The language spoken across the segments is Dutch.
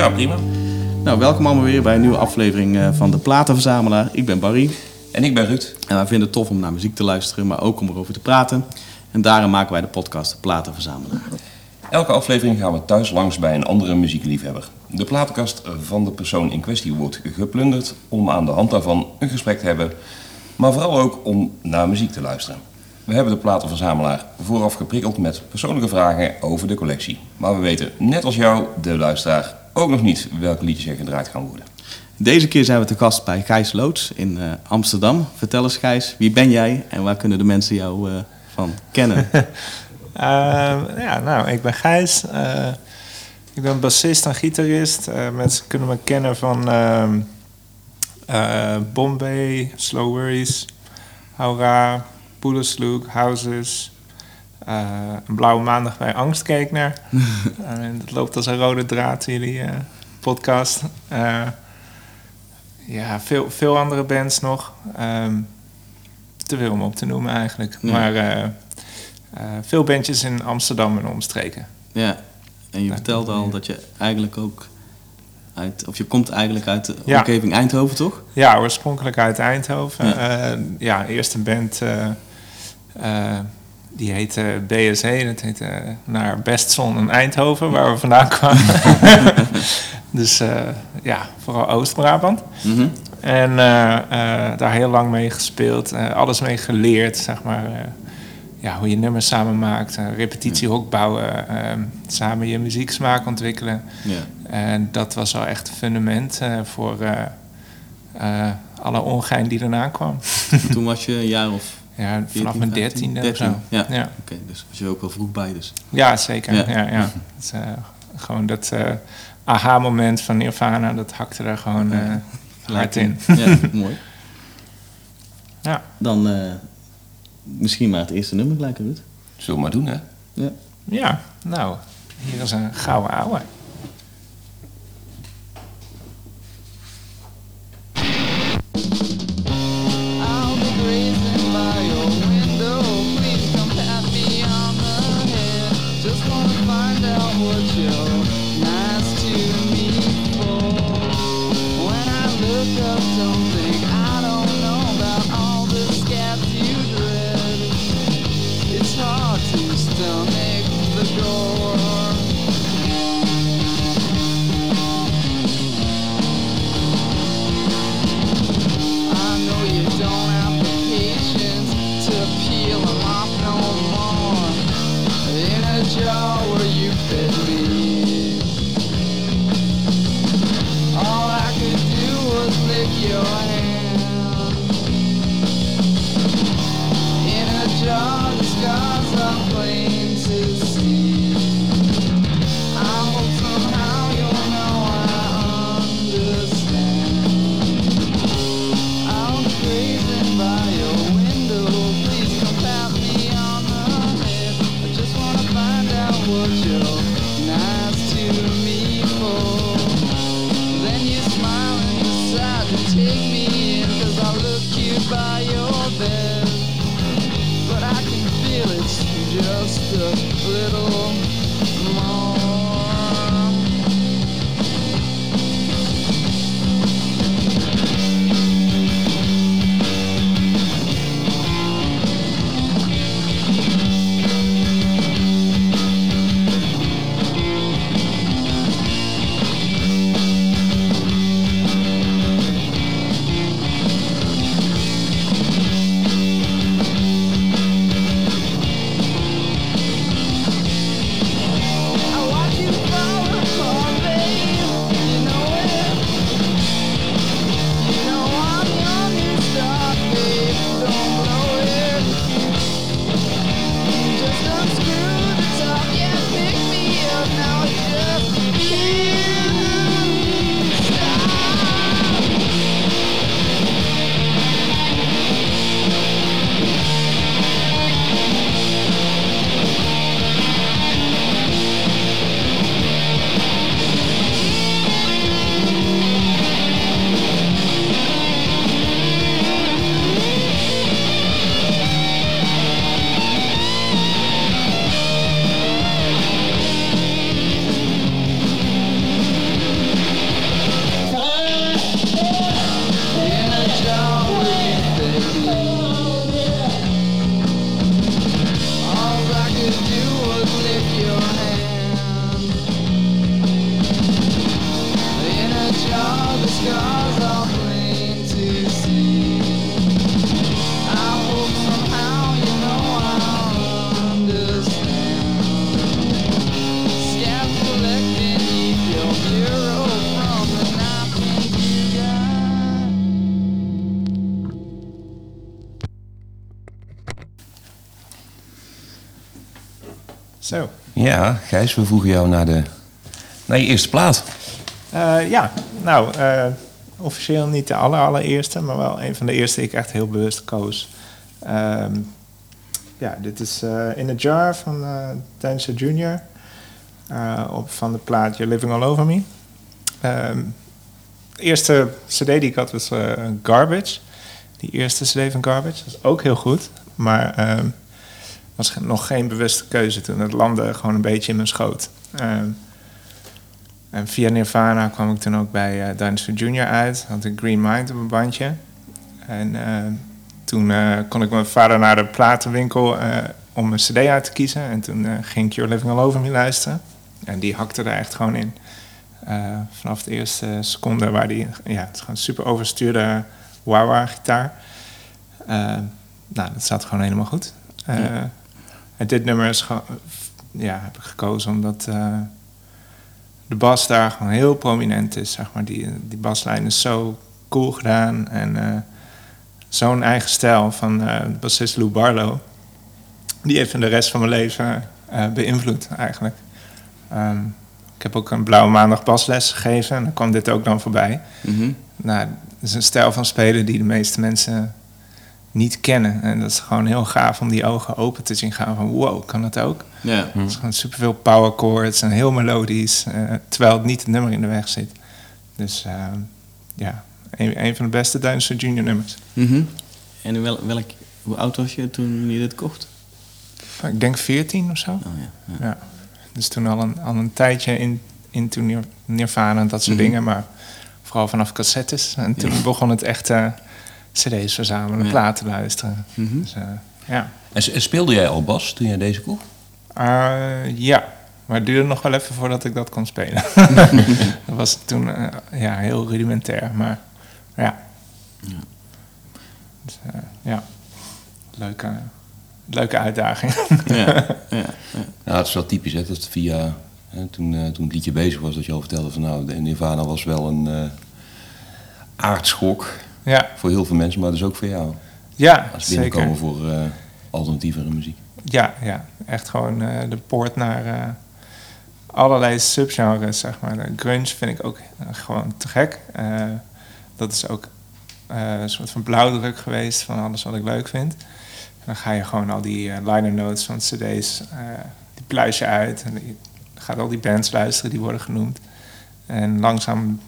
Ja, prima. Nou, welkom allemaal weer bij een nieuwe aflevering eh, van de Platenverzamelaar. Ik ben Barry En ik ben Ruud. en wij vinden het tof om naar muziek te luisteren, maar ook om erover te praten. En daarom maken wij de podcast De Platenverzamelaar. Elke aflevering gaan we thuis langs bij een andere muziekliefhebber. De platenkast van de persoon in kwestie wordt geplunderd om aan de hand daarvan een gesprek te hebben, maar vooral ook om naar muziek te luisteren. We hebben de platenverzamelaar vooraf geprikkeld met persoonlijke vragen over de collectie. Maar we weten, net als jou, de luisteraar, ook nog niet welke liedjes er gedraaid gaan worden. Deze keer zijn we te gast bij Gijs Loods in eh, Amsterdam. Vertel eens Gijs, wie ben jij en waar kunnen de mensen jou eh, van kennen? Ehm, ja, nou, ik ben Gijs. Eh, ik ben bassist en gitarist. Eh, mensen kunnen me kennen van ehm, eh, Bombay, Slow Worries, Haura, Poedersloek, Houses. Eh, een blauwe maandag bij Angst keek naar. en dat loopt als een rode draad, jullie eh, podcast. Eh, ja, veel, veel andere bands nog. Ehm, te veel om op te noemen eigenlijk. Ja. Maar eh, eh, veel bandjes in Amsterdam en omstreken. ja, en je Ja, vertelde al dat je eigenlijk ook uit, of je komt eigenlijk uit de Ja. omgeving Eindhoven, toch? Ja, oorspronkelijk uit Eindhoven. Ja. Eerst een band eh, eh, die heette BSE. Dat heette naar Bestzon en Eindhoven, waar we vandaan kwamen. dus eh, ja, vooral Oost-Brabant. Mhm. En eh, eh, daar heel lang mee gespeeld. eh, alles mee geleerd, zeg maar. eh, ja, hoe je nummers samen maakt. eh, repetitiehok bouwen. eh, samen je muzieksmaak ontwikkelen. En dat was wel echt een fundament eh, voor eh, eh, alle ongein die erna kwam. Toen was je een jaar of Ja, vanaf 14, mijn 15? dertiende of 13, zo. Ja. Ja. Oké, dus was je ook wel vroeg bij dus. Ja, zeker. Ja. Ja. Ja, Het is, eh, gewoon dat eh, aha-moment van Nirvana, dat hakte er gewoon eh, hard in. Ja, mooi. Ja. Dan eh, misschien maar het eerste nummer gelijk, Ruud. Zullen we maar doen, hè? Ja. Ja, nou, hier is een gouden ouwe. Gijs, we vroegen jou naar, de, naar je eerste plaat. Eh, ja, nou, eh, officieel niet de aller, allereerste, maar wel een van de eerste die ik echt heel bewust koos. Ehm, ja, dit is eh, In a Jar van uh, Dinosaur Jr. op, van de plaat You're Living All Over Me. Ehm, de eerste cd die ik had was Garbage. Die eerste cd van Garbage. Is ook heel goed, maar ehm was nog geen bewuste keuze toen. Het landde gewoon een beetje in mijn schoot. Ehm, en via Nirvana kwam ik toen ook bij eh Dinosaur Jr. uit. Had ik Green Mind op een bandje. En eh, toen eh, kon ik met mijn vader naar de platenwinkel eh, om een cd uit te kiezen. En toen ging You're Living All Over Me luisteren. En die hakte er echt gewoon in. Vanaf de eerste seconde waar die... Ja, het is gewoon super overstuurde wah-wah-gitaar. Eh, nou, dat zat gewoon helemaal goed. Ja. En dit nummer is. Ja, heb ik gekozen omdat... eh, de bas daar gewoon heel prominent is, zeg maar. Die, die baslijn is zo cool gedaan en eh, zo'n eigen stijl van eh, bassist Lou Barlow. Die heeft de rest van mijn leven beïnvloed, eigenlijk. Ehm, ik heb ook een blauwe maandag basles gegeven en daar kwam dit ook dan voorbij. Mhm. Nou, dat is een stijl van spelen die de meeste mensen niet kennen. En dat is gewoon heel gaaf om die ogen open te zien gaan van wow, kan dat ook? Ja. Het is gewoon superveel power chords en heel melodisch, eh, terwijl het niet het nummer in de weg zit. Dus eh, ja, een, een van de beste Dinosaur Junior nummers. Mhm. En in wel, welk, hoe oud was je toen je dit kocht? Ik denk 14 of zo. Oh, ja. ja. Ja. Dus toen al een, al een tijdje in, into Nir- Nirvana en dat soort Mhm. dingen, maar vooral vanaf cassettes. En toen begon het echt eh, cd's verzamelen, Ja. platen luisteren. Mhm. Dus, eh, ja. En speelde jij al bas toen jij deze kocht? Eh, ja, maar het duurde nog wel even voordat ik dat kon spelen. dat was toen eh, ja, heel rudimentair, maar ja. Ja. Dus, ja, leuke, leuke uitdaging. Ja. Ja. Ja. Ja, het is wel typisch, hè, dat via... Hè, toen, toen het liedje bezig was, dat je al vertelde van... Nou, de Nirvana was wel een aardschok ja, voor heel veel mensen, maar dus ook voor jou. ja Als zeker. binnenkomen voor eh, alternatievere muziek. Ja, ja, echt gewoon eh, de poort naar eh, allerlei subgenres, zeg maar. De grunge vind ik ook gewoon te gek. Eh, dat is ook eh, een soort van blauwdruk geweest van alles wat ik leuk vind. En dan ga je gewoon al die liner notes van cd's, eh, die pluis je uit. En je gaat al die bands luisteren die worden genoemd. En langzaam,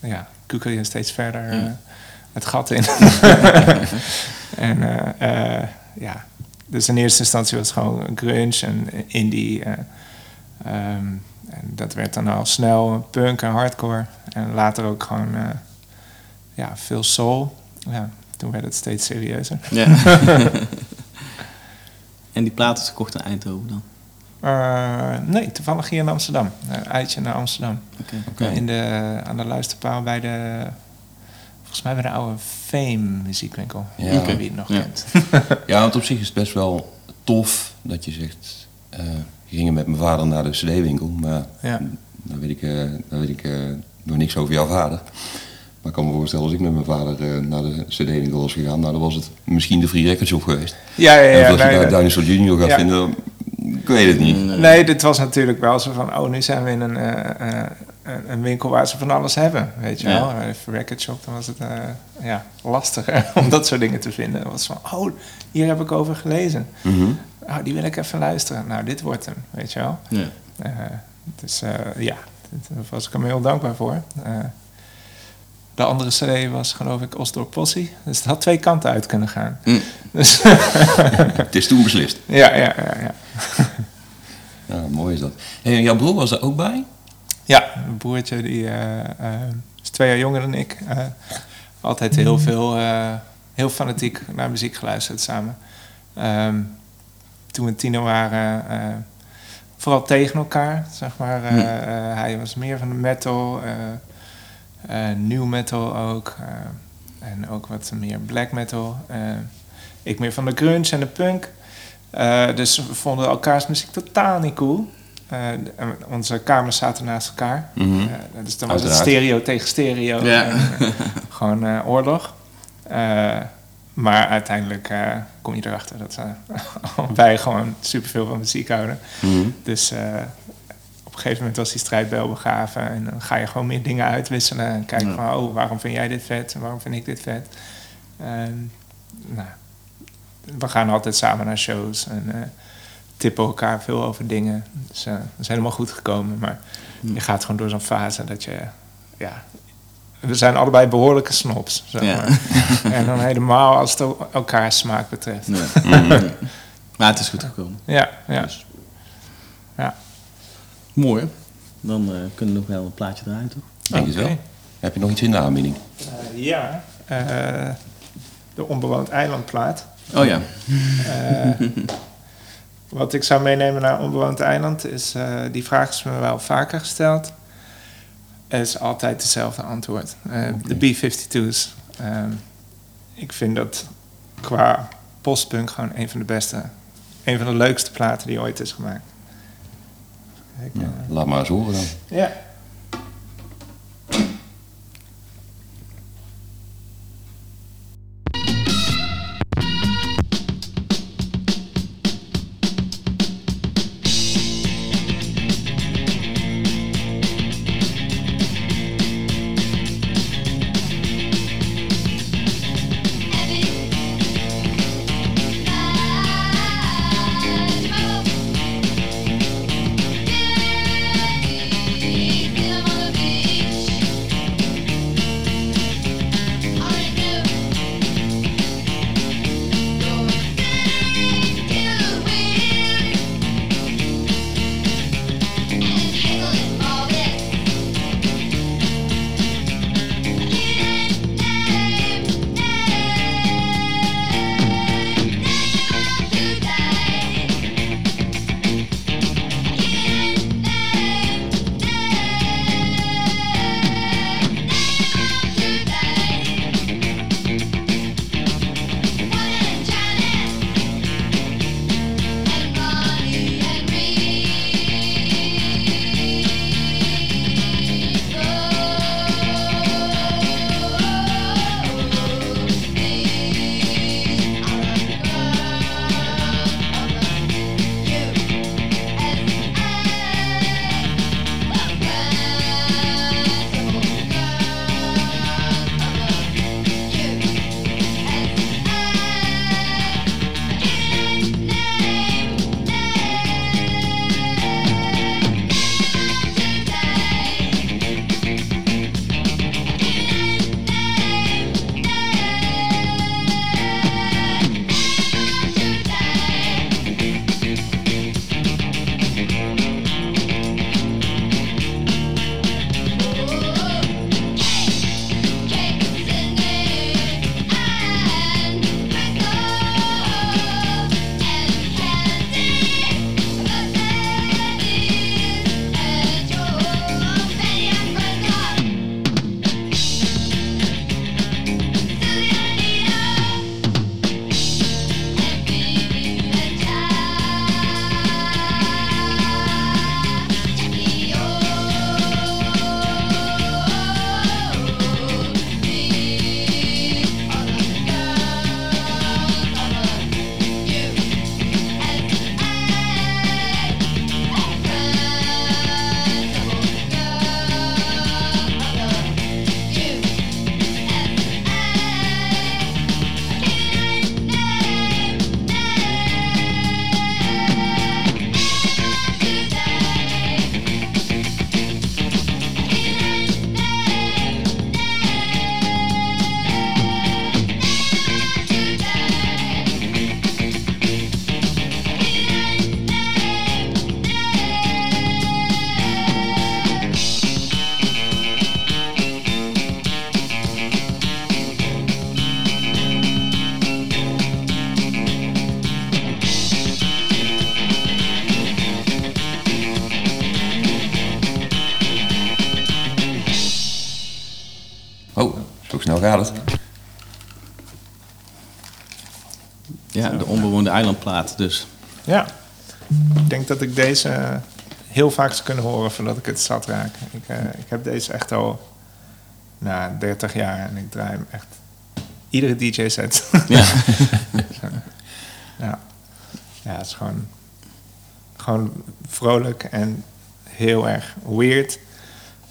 ja, kukel je steeds verder. Het gat in. en eh, eh, ja, dus in eerste instantie was het gewoon grunge en indie. eh, ehm, en dat werd dan al snel punk en hardcore. En later ook gewoon eh, ja, veel soul. Ja, toen werd het steeds serieuzer. Ja. en die plaat is gekocht in Eindhoven dan? Eh, nee, toevallig hier in Amsterdam. Een uitje naar Amsterdam. Oké. Oké. In de, aan de luisterpaal bij de... Volgens mij bij de oude Fame muziekwinkel. Ja. Oké. Wie het nog Ja. kent. Ja, want op zich is het best wel tof dat je zegt... eh we gingen met mijn vader naar de cd-winkel, maar Ja. dan weet ik, eh, dan weet ik eh, nog niks over jouw vader. Maar ik kan me voorstellen, als ik met mijn vader eh, naar de cd-winkel was gegaan... nou, dan was het misschien de Free Record Shop geweest. Ja, ja, en ja. of dat nee, je daar. Dinosaur Junior gaat Ja. vinden, ik weet het niet. Nee, dit was natuurlijk wel zo van, oh, nu zijn we in een, eh, eh, een- winkel waar ze van alles hebben, weet je Ja. wel. Even record shop, dan was het eh, ja, lastiger om dat soort dingen te vinden. Het was van, oh, hier heb ik over gelezen. Mhm. Oh, die wil ik even luisteren. Nou, dit wordt hem, weet je wel. Ja. Dus ja, daar was ik hem heel dankbaar voor. De andere cd was geloof ik Osdorp Possie. Dus het had twee kanten uit kunnen gaan. Mm. Dus Het is toen beslist. ja, ja, ja, ja. Ja, mooi is dat. En jouw broer was er ook bij? Ja, een broertje die eh, eh, is twee jaar jonger dan ik. Eh, altijd heel veel, eh, heel fanatiek naar muziek geluisterd samen. Ehm, toen we tiener waren, vooral tegen elkaar, zeg maar. Hm. eh, hij was meer van de metal, new metal ook. en ook wat meer black metal. Ik meer van de grunge en de punk. Dus we vonden elkaars muziek totaal niet cool. Eh, onze kamers zaten naast elkaar. Dus dan was het stereo tegen stereo. Ja. En, eh, gewoon oorlog. Maar uiteindelijk kom je erachter dat eh, wij gewoon superveel van muziek houden. Mhm. Dus op een gegeven moment was die strijd wel begraven. En dan ga je gewoon meer dingen uitwisselen. En kijken Ja. van, oh, waarom vind jij dit vet? En waarom vind ik dit vet? Nou, we gaan altijd samen naar shows. En tippen elkaar veel over dingen. Dus eh, dat is helemaal goed gekomen. Maar je gaat gewoon door zo'n fase dat je... Ja, we zijn allebei behoorlijke snobs. Zeg Ja. maar. en dan helemaal als het elkaar smaak betreft. Ja. Mhm. Maar het is goed gekomen. Ja, ja. Dus. ja. Mooi. Dan eh, kunnen we nog wel een plaatje draaien, toch? Denk Oké. wel. Heb je nog iets in de aanbieding? Eh, ja, eh, de onbewoond eilandplaat. Oh ja. Wat ik zou meenemen naar onbewoond eiland is, eh, die vraag is me wel vaker gesteld. Is altijd hetzelfde antwoord. Eh, De B-52's. ehm, ik vind dat qua postpunk gewoon een van de beste, een van de leukste platen die ooit is gemaakt. Ik, eh, laat maar eens horen dan. ja. Eilandplaat dus. Ja, ik denk dat ik deze heel vaak zou kunnen horen voordat ik het zat raak. Ik, eh, ik heb deze echt al na 30 jaar en ik draai hem echt iedere DJ-set. Ja. ja. ja, het is gewoon, gewoon vrolijk en heel erg weird.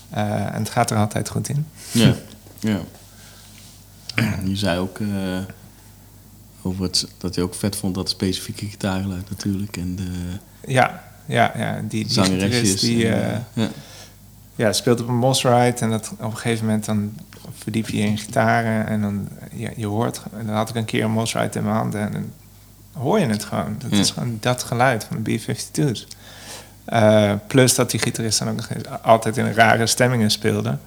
Eh, en het gaat er altijd goed in. ja. ja. Je zei ook eh, over het, dat je ook vet vond dat specifieke gitaargeluid natuurlijk. En de Ja, ja, ja. Die, die zangeresjes. die en, eh, eh, ja. ja, speelt op een Ride. En dat, op een gegeven moment dan verdiep je in gitaren. En dan je, je hoort... En dan had ik een keer een Ride in mijn handen. En dan hoor je het gewoon. Dat Ja. is gewoon dat geluid van de B-52's. Eh, plus dat die gitarist dan ook altijd in rare stemmingen speelde.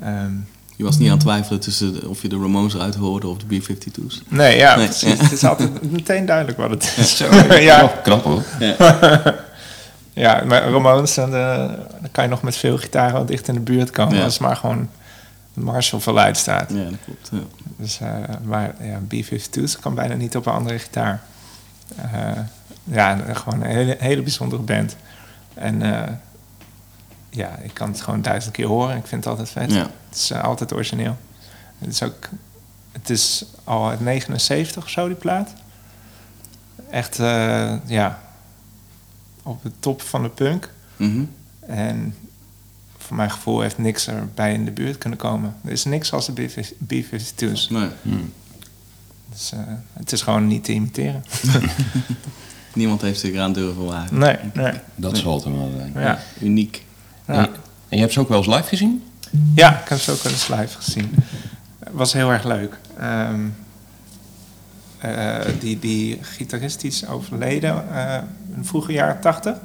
Ehm, Je was niet aan het twijfelen tussen de- of je de Ramones eruit hoorde of de B-52's. nee, ja, Nee, precies. ja. Het is altijd meteen duidelijk wat het is. Ja. ja, Knap hoor. ja, maar Ramones, dan, eh, dan kan je nog met veel gitaren wel dicht in de buurt komen. Ja. Als maar gewoon de Marshall voluit staat. Ja, dat klopt. Ja. Dus, eh, maar ja, B-52's kan bijna niet op een andere gitaar. Eh, ja, gewoon een hele, hele bijzondere band. En eh, ja, ik kan het gewoon duizend keer horen. Ik vind het altijd vet. Ja. Het is eh, altijd origineel. Het is ook... Het is al uit 79 of zo, die plaat. Echt, eh, ja... Op de top van de punk. Mhm. En voor mijn gevoel heeft niks erbij in de buurt kunnen komen. Er is niks als de B-52's. Nee, Dus, eh, het is gewoon niet te imiteren. niemand heeft zich eraan durven wagen. Nee, nee. Dat zal het wel zijn. Ja, Uniek. Ja. En, en je hebt ze ook wel eens live gezien? ja ik heb ze ook wel eens live gezien. Het was heel erg leuk. Ehm, eh, die, die gitarist is overleden eh, in vroege jaren tachtig.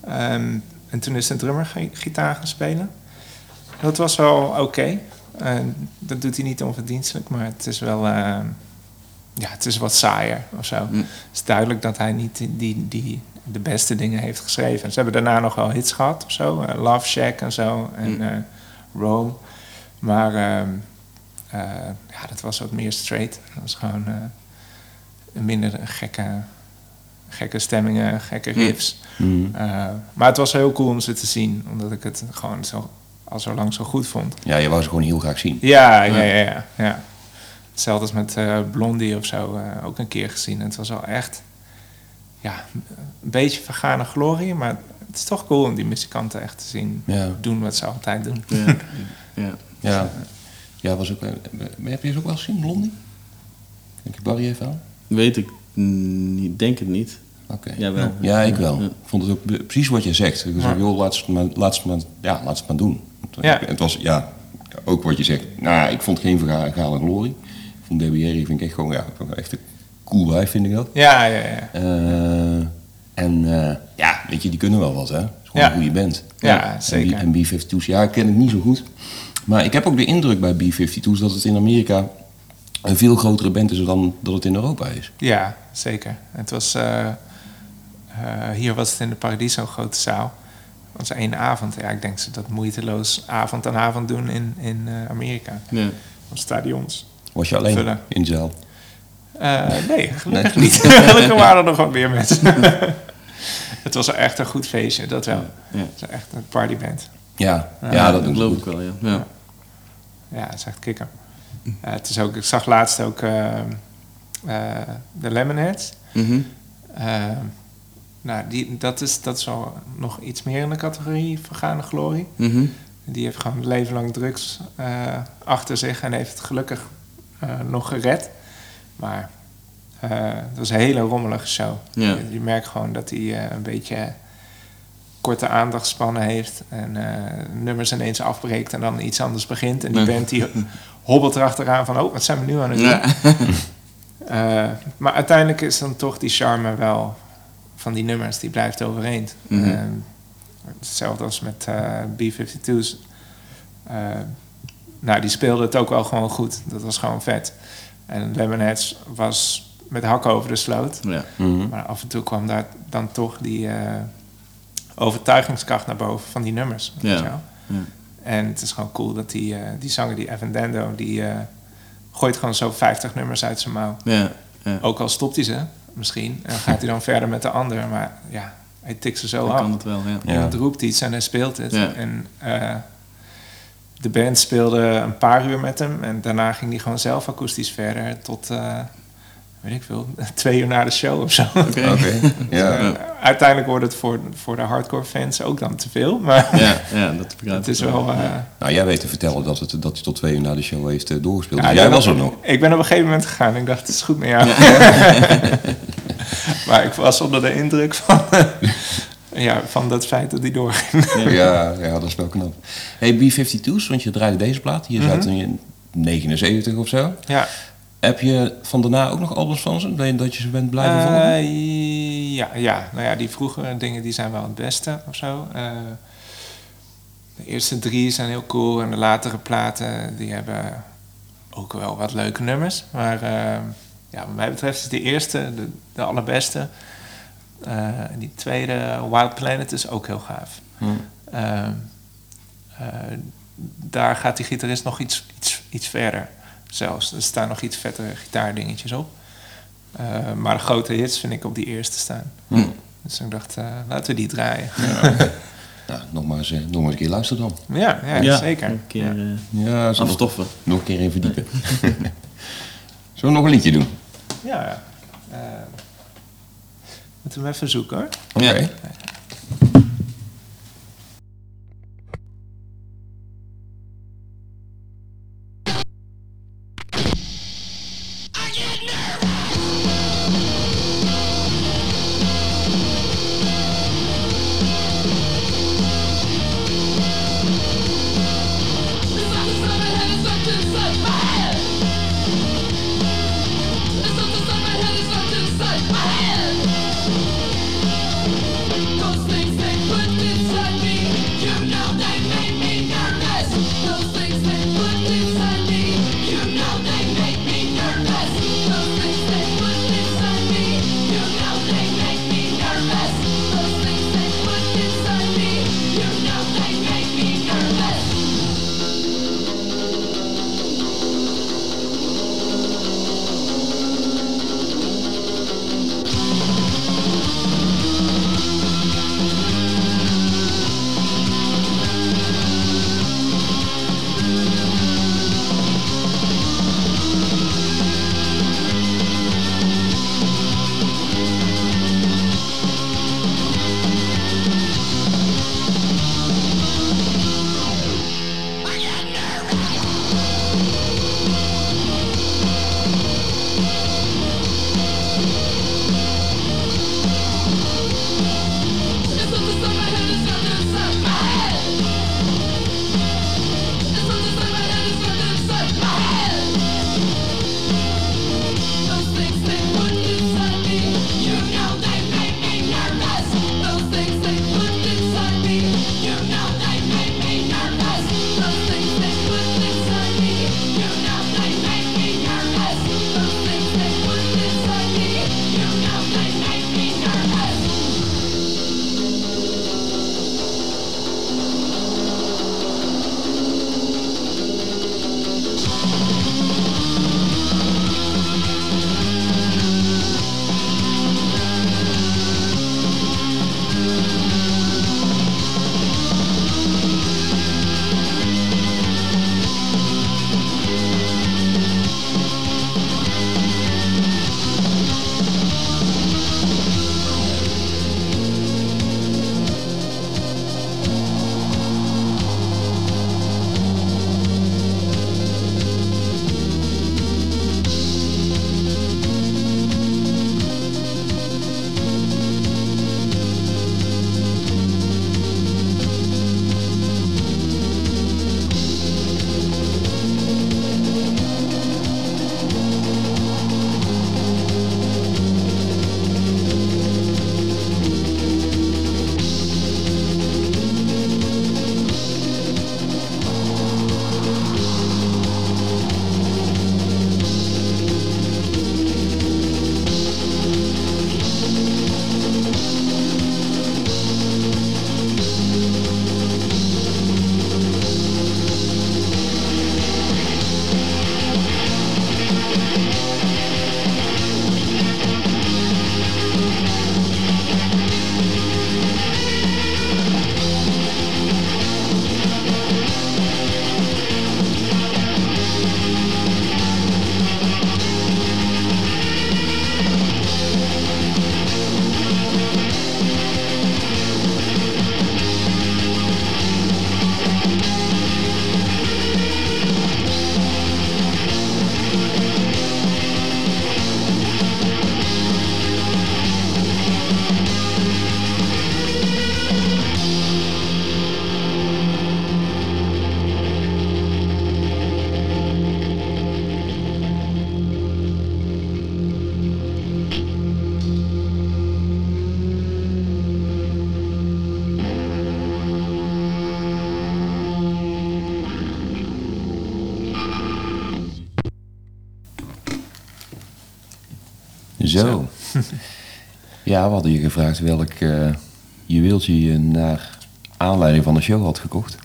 Ehm, en toen is de drummer gi- gitaar gaan spelen. Dat was wel oké. Dat doet hij niet onverdienstelijk, maar het is wel... eh, ja, het is wat saaier of zo. Mm. Het is duidelijk dat hij niet die, die de beste dingen heeft geschreven. Ze hebben daarna nog wel hits gehad of zo. eh, Love Shack en zo. En Mm. eh, Rome. Maar ehm, eh, ja, dat was wat meer straight. Dat was gewoon minder gekke, gekke stemmingen, gekke Mm. riffs. Eh, maar het was heel cool om ze te zien. Omdat ik het gewoon zo, al zo lang zo goed vond. Ja, je wou ze gewoon heel graag zien. Ja, ja, ja. ja, ja. Hetzelfde als met Blondie of zo, ook een keer gezien. En het was wel echt, ja, een beetje vergane glorie, maar het is toch cool om die muzikanten echt te zien Ja. doen wat ze altijd doen. Ja. ja. Ja, ja was ook, eh, heb je ze ook wel gezien, Blondie? Denk je Barry even aan? Weet ik niet, denk het niet. Oké. Jij wel. Ja, ik wel. Ja. Ik vond het ook precies wat je zegt. Ik zei, Ja. joh, laat het maar, laat het maar, ja, laat het maar doen. Het, Ja. het was, ja, ook wat je zegt. Nou, ja, ik vond geen verga- vergane glorie. Ik vond DBR vind ik echt gewoon, ja, echt een cool wijf vind ik dat. Ja, ja, ja. Eh, en eh, ja, weet je, die kunnen wel wat, hè. Het is gewoon Ja. een goede band. Ja, zeker. En, B- en B-52's, ja, ik ken het niet zo goed. Maar ik heb ook de indruk bij B-52's dat het in Amerika een veel grotere band is dan dat het in Europa is. Ja, zeker. Het was, eh, eh, hier was het in de Paradiso grote zaal. Dat was één avond. Ja, ik denk ze dat moeiteloos avond aan avond doen in, in eh, Amerika. Ja. Op stadions. Was je alleen Vullen. in de zaal? Eh, nee, gelukkig niet. gelukkig waren er nog wat meer mensen. het was echt een goed feestje, dat wel. Ja. Het was echt een partyband. Ja, ja, Ja, dat geloof ik wel, ja. ja. Ja, het is echt kikker. Ja, het is ook, ik zag laatst ook eh, eh, de Lemonheads. Eh, nou, die, dat, is, dat is wel nog iets meer in de categorie vergane glorie. Mhm. Die heeft gewoon een leven lang drugs eh, achter zich en heeft het gelukkig eh, nog gered. Maar eh, het was een hele rommelige show. Ja. Je, je merkt gewoon dat hij eh, een beetje korte aandachtspannen heeft. En eh, nummers ineens afbreekt en dan iets anders begint. En die band die hobbelt erachteraan van... oh, wat zijn we nu aan het doen? Ja. Maar uiteindelijk is dan toch die charme wel van die nummers, die blijft overeind. Mhm. Hetzelfde als met eh, B-52's. Eh, nou, die speelde het ook wel gewoon goed. Dat was gewoon vet. En Lemonheads was met hakken over de sloot. Ja. Mhm. Maar af en toe kwam daar dan toch die eh, overtuigingskracht naar boven van die nummers. weet Ja. je wel. Ja. En het is gewoon cool dat die, eh, die zanger, die Evan Dando, die eh, gooit gewoon zo 50 nummers uit zijn mouw. Ja. Ja. Ook al stopt hij ze misschien en gaat hij dan verder met de ander. Maar ja, hij tikt ze zo af. kan het wel, ja. Ja. Iemand roept iets en hij speelt het. Ja. En eh, de band speelde een paar uur met hem. En daarna ging hij gewoon zelf akoestisch verder tot, eh, weet ik veel, twee uur na de show of zo. Ja. Eh, uiteindelijk wordt het voor, voor de hardcore fans ook dan te veel. Maar Ja, ja, dat begrijp het ik is wel... eh, Nou, jij weet te vertellen dat, het, dat hij tot twee uur na de show heeft doorgespeeld. ja, dus jij was er nog. Ik ben op een gegeven moment gegaan en ik dacht, het is goed met jou. maar ik was onder de indruk van, ja, van dat feit dat hij doorging. Ja, ja, dat is wel knap. Hey, B-52's, want je draaide deze plaat. Die is uit in 79 of zo. ja. Heb je van daarna ook nog albums van ze? Dat je- Dat je ze bent blijven volgen? Eh, ja, ja, nou ja, die vroegere dingen die zijn wel het beste of zo. Eh, de eerste drie zijn heel cool en de latere platen die hebben ook wel wat leuke nummers. Maar eh, ja, wat mij betreft is de eerste de, de allerbeste. Eh, en die tweede, Wild Planet, is ook heel gaaf. Hm. Eh, eh, daar gaat die gitarist nog iets, iets, iets verder zelfs. Er staan nog iets vettere gitaardingetjes op. Eh, maar de grote hits vind ik op die eerste staan. Hm. Dus ik dacht, eh, laten we die draaien. Nou, nog maar, eens, nog maar eens een keer luisteren dan. Ja, ja, Ja, zeker. Een keer Ja. eh, Ja, afstoffen. nog een keer in verdiepen. Zullen we nog een liedje doen? Ja, ja. Moeten we even zoeken hoor. Oké. Ja. It's Zo. ja, we hadden je gevraagd welk eh, juweeltje je naar aanleiding van de show had gekocht.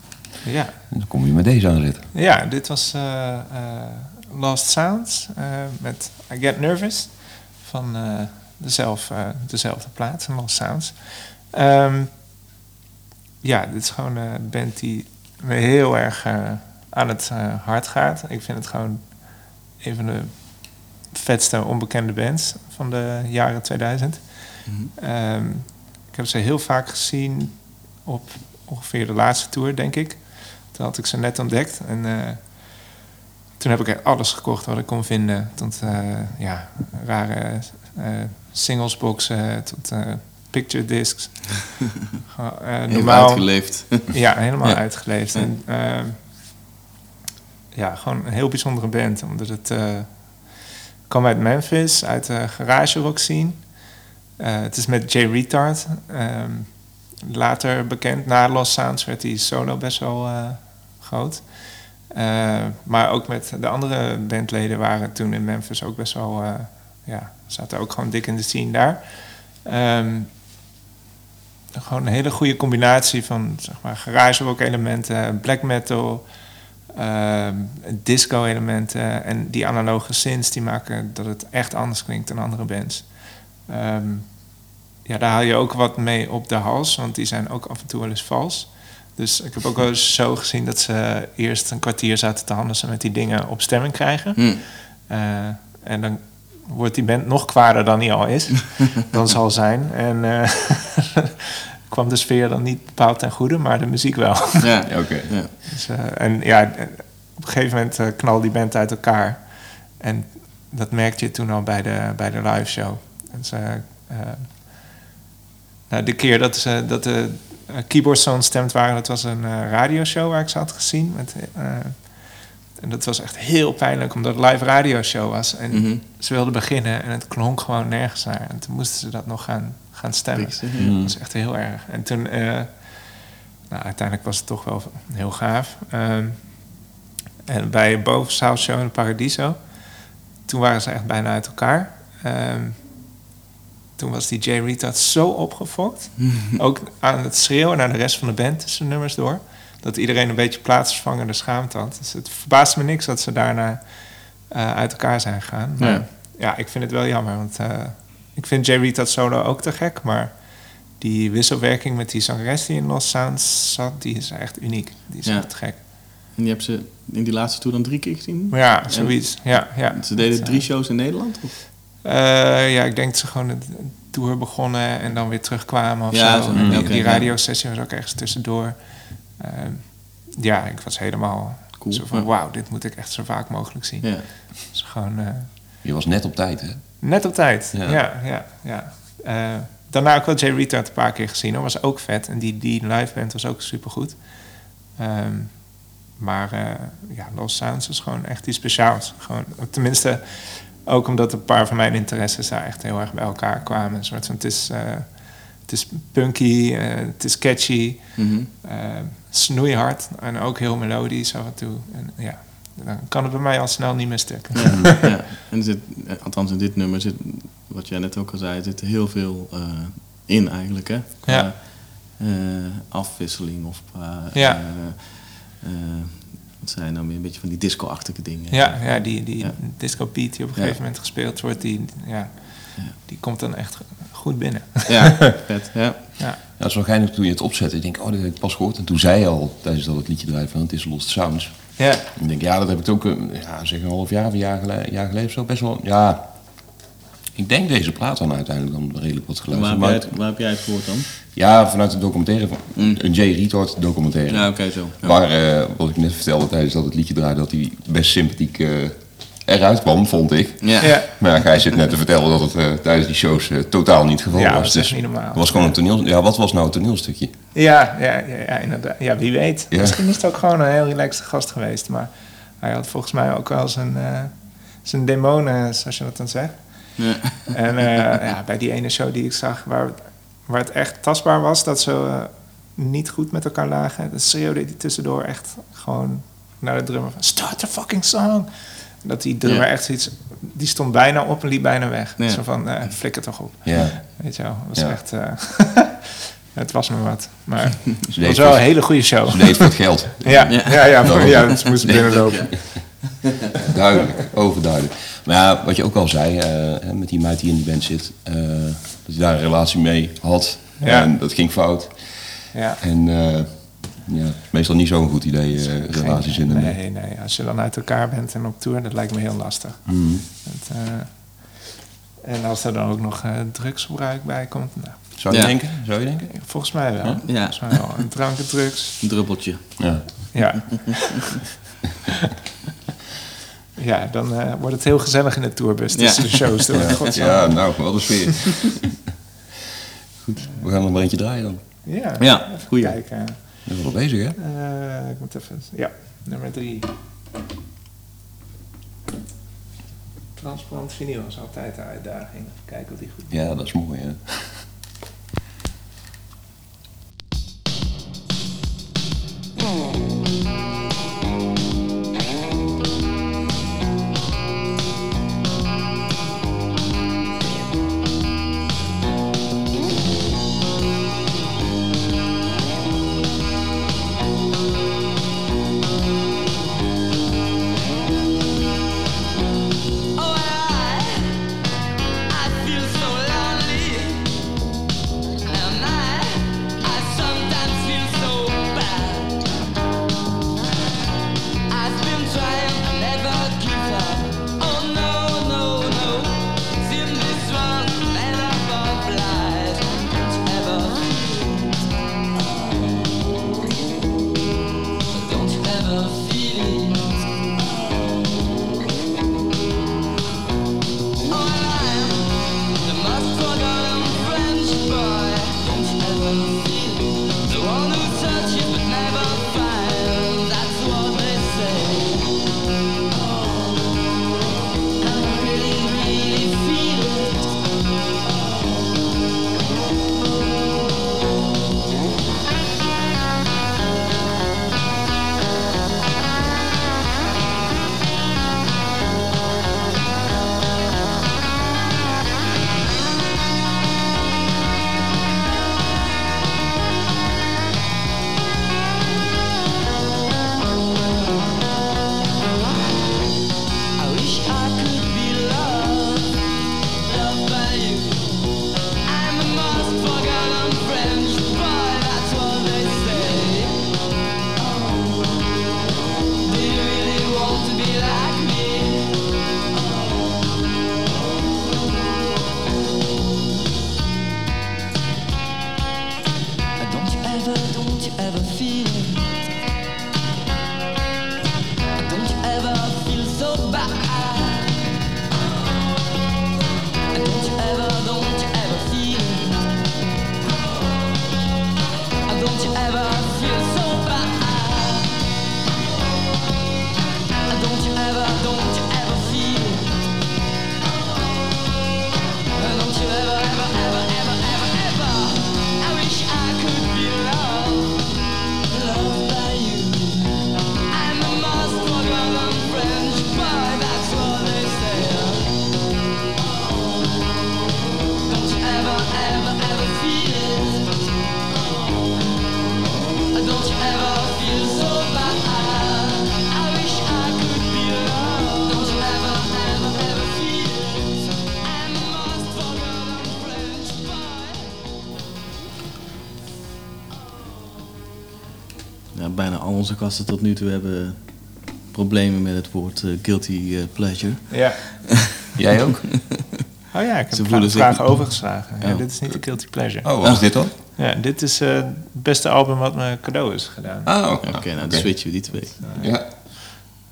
Ja, En dan kom je met deze aan zitten. ja dit was eh, eh, Lost Sounds met I Get Nervous van dezelfde, dezelfde plaat, Lost Sounds. Ehm, ja, dit is gewoon een band die me heel erg aan het hart gaat. Ik vind het gewoon een van de vetste onbekende bands van de jaren 2000. Ehm, ik heb ze heel vaak gezien op ongeveer de laatste tour, denk ik. Toen had ik ze net ontdekt. En eh, toen heb ik alles gekocht wat ik kon vinden. Tot eh, ja, rare eh singlesboxen, tot picture discs. Normaal, uitgeleefd. ja, helemaal Ja. uitgeleefd. En, ehm, ja, gewoon een heel bijzondere band. Omdat het kwam uit Memphis, uit de garage rock scene. Eh, het is met Jay Retard. ehm, later bekend, na Lost Sounds werd hij solo best wel eh, groot. Eh, maar ook met de andere bandleden waren toen in Memphis ook best wel... ja, zaten ook gewoon dik in de scene daar. Ehm, gewoon een hele goede combinatie van zeg maar, garage rock elementen, black metal, ehm, disco elementen en die analoge synths die maken dat het echt anders klinkt dan andere bands. Ehm, ja, daar haal je ook wat mee op de hals, want die zijn ook af en toe wel eens vals. Dus ik heb ook wel eens zo gezien dat ze eerst een kwartier zaten te handelen met die dingen op stemming krijgen. Hm. Eh, en dan wordt die band nog kwaarder dan hij al is. dan zal zijn. En eh, kwam de sfeer dan niet bepaald ten goede, maar de muziek wel. Ja, Oké. ja. Dus, eh, en ja, eh, op een gegeven moment eh, knalde die band uit elkaar. En dat merkte je toen al bij de, bij de live show. Nou, de keer dat, ze, dat de keyboards zo ontstemd waren, dat was een radioshow waar ik ze had gezien. Met, en dat was echt heel pijnlijk, omdat het live radioshow was. En Mhm. ze wilden beginnen en het klonk gewoon nergens naar. En toen moesten ze dat nog gaan, gaan stemmen. Mm. Dat was echt heel erg. En toen, eh, nou, uiteindelijk was het toch wel heel gaaf. Ehm, en bij boven South Show in Paradiso, toen waren ze echt bijna uit elkaar. Ehm, toen was die Jay Retard zo opgefokt. ook aan het schreeuwen naar de rest van de band tussen de nummers door. Dat iedereen een beetje plaatsvervangende schaamte had. Dus het verbaast me niks dat ze daarna eh, uit elkaar zijn gegaan. Maar ja. Ja. ik vind het wel jammer. Want eh, ik vind Jay Retard solo ook te gek. Maar die wisselwerking met die zangeres die in Lost Sounds zat, die is echt uniek. Die is Ja. echt gek. En die hebben ze in die laatste tour dan drie keer gezien? Maar ja, zoiets. Ja, ja. Ze deden Dat, eh, drie shows in Nederland? Of? Eh, ja, ik denk dat ze gewoon een tour begonnen en dan weer terugkwamen of Ja, zo. die, oké, die ja. radiosessie was ook ergens tussendoor. Ehm, ja, ik was helemaal Cool. zo van, Ja. wauw, dit moet ik echt zo vaak mogelijk zien. Ja. Dus gewoon eh, Je was net op tijd, hè? Net op tijd. Ja. Ja, ja, ja. Eh, daarna ook wel Jay Retard een paar keer gezien. Dat was ook vet. En die, die live band was ook supergoed. Ehm maar eh, ja, Lost Sounds is gewoon echt iets speciaals. Gewoon, tenminste, ook omdat een paar van mijn interesses daar echt heel erg bij elkaar kwamen. Een soort van, het is, eh, het is punky, het is catchy, Mhm. eh, snoeihard en ook heel melodisch af en toe. En ja, dan kan het bij mij al snel niet meer stuk. Ja, ja. En er zit, eh, althans in dit nummer zit, wat jij net ook al zei, er zit heel veel eh, in eigenlijk, hè? Qua, Ja. eh, afwisseling of qua... Ja. eh, eh, wat zijn nou meer een beetje van die disco-achtige dingen. Ja, ja die, die Ja. disco beat die op een Ja. gegeven moment gespeeld wordt, die, ja, Ja. die komt dan echt goed binnen. Ja, vet. Ja. Ja, Ja, het is wel geinig toen je het opzette. Ik denk, oh, dat heb ik pas gehoord. En toen zei je al, tijdens dat het liedje draaide, van het is Lost Sounds. Ja, ik denk, ja, dat heb ik ook, eh, ja, zeg een half jaar of een jaar geleden, jaar geleden zo, best wel, ja. Ik denk deze plaat dan uiteindelijk dan redelijk wat Waar, geluisterd. heb jij Maar, het, waar heb jij het gehoord dan? ja, vanuit een documentaire, van, Mm. een Jay Retard documentaire. Ja, oké, zo. Ja. Waar, eh, wat ik net vertelde tijdens dat het liedje draaide, dat hij best sympathiek eh, eruit kwam, vond ik. Ja. ja. Maar hij zit net te vertellen dat het eh, tijdens die shows eh, totaal niet het geval Ja, was. dat is Dus niet normaal. Het was gewoon een toneel. Ja, wat was nou een toneelstukje? Ja, ja, ja, ja, inderdaad. Ja, wie weet. Ja. Misschien is het ook gewoon een heel relaxed gast geweest. Maar hij had volgens mij ook wel zijn, eh, zijn demonen, zoals je dat dan zegt. Ja. En eh, ja, bij die ene show die ik zag, waar, waar het echt tastbaar was dat ze niet goed met elkaar lagen, dan schreeuwde hij tussendoor echt gewoon naar de drummer van start the fucking song. Dat die drummer Ja. echt zoiets die stond bijna op en liep bijna weg. Ja. Zo van, eh, flikker toch op. Ja. Weet je wel, was echt... eh, het was me wat. Maar het was wel een hele goede show. ze deed voor het geld. Ja, Ja. ja, ja, ja, ja, ze moesten binnenlopen. Duidelijk, overduidelijk. Maar ja, wat je ook al zei, hè, met die meid die in die band zit, eh, dat je daar een relatie mee had. Ja. En dat ging fout. Ja. En eh, ja, het is meestal niet zo'n goed idee, eh, relaties in de. Nee, nee. Als je dan uit elkaar bent en op tour, dat lijkt me heel lastig. Het, eh, en als er dan ook nog eh, drugsgebruik bij komt, nou, Zou je Ja. denken? Zou je denken? volgens mij wel. Ja. Volgens mij wel. Een drank en drugs, Een druppeltje. Ja. ja. ja, dan eh, wordt het heel gezellig in de tourbus tussen Ja. de shows. door. Ja, ja, nou, wat een sfeer. Goed, we gaan er maar eentje draaien dan. Ja, Ja, goeie. kijken. We zijn wel bezig, hè? Eh, ik moet even... Ja, nummer drie. Transparant vinyl is altijd de uitdaging. Kijken of die goed Ja, dat is mooi, hè? Gasten tot nu toe hebben problemen met het woord eh, guilty eh, pleasure. Ja. Jij ook? Oh ja, ik Ze heb voelen zich- vraag overgeslagen. Ja, Oh. dit is niet de Guilty Pleasure. Oh, wat is dit dan? Ja, dit is eh, het beste album wat me cadeau is gedaan. Ah, oké. Oké, nou dan switchen we die twee. Ja.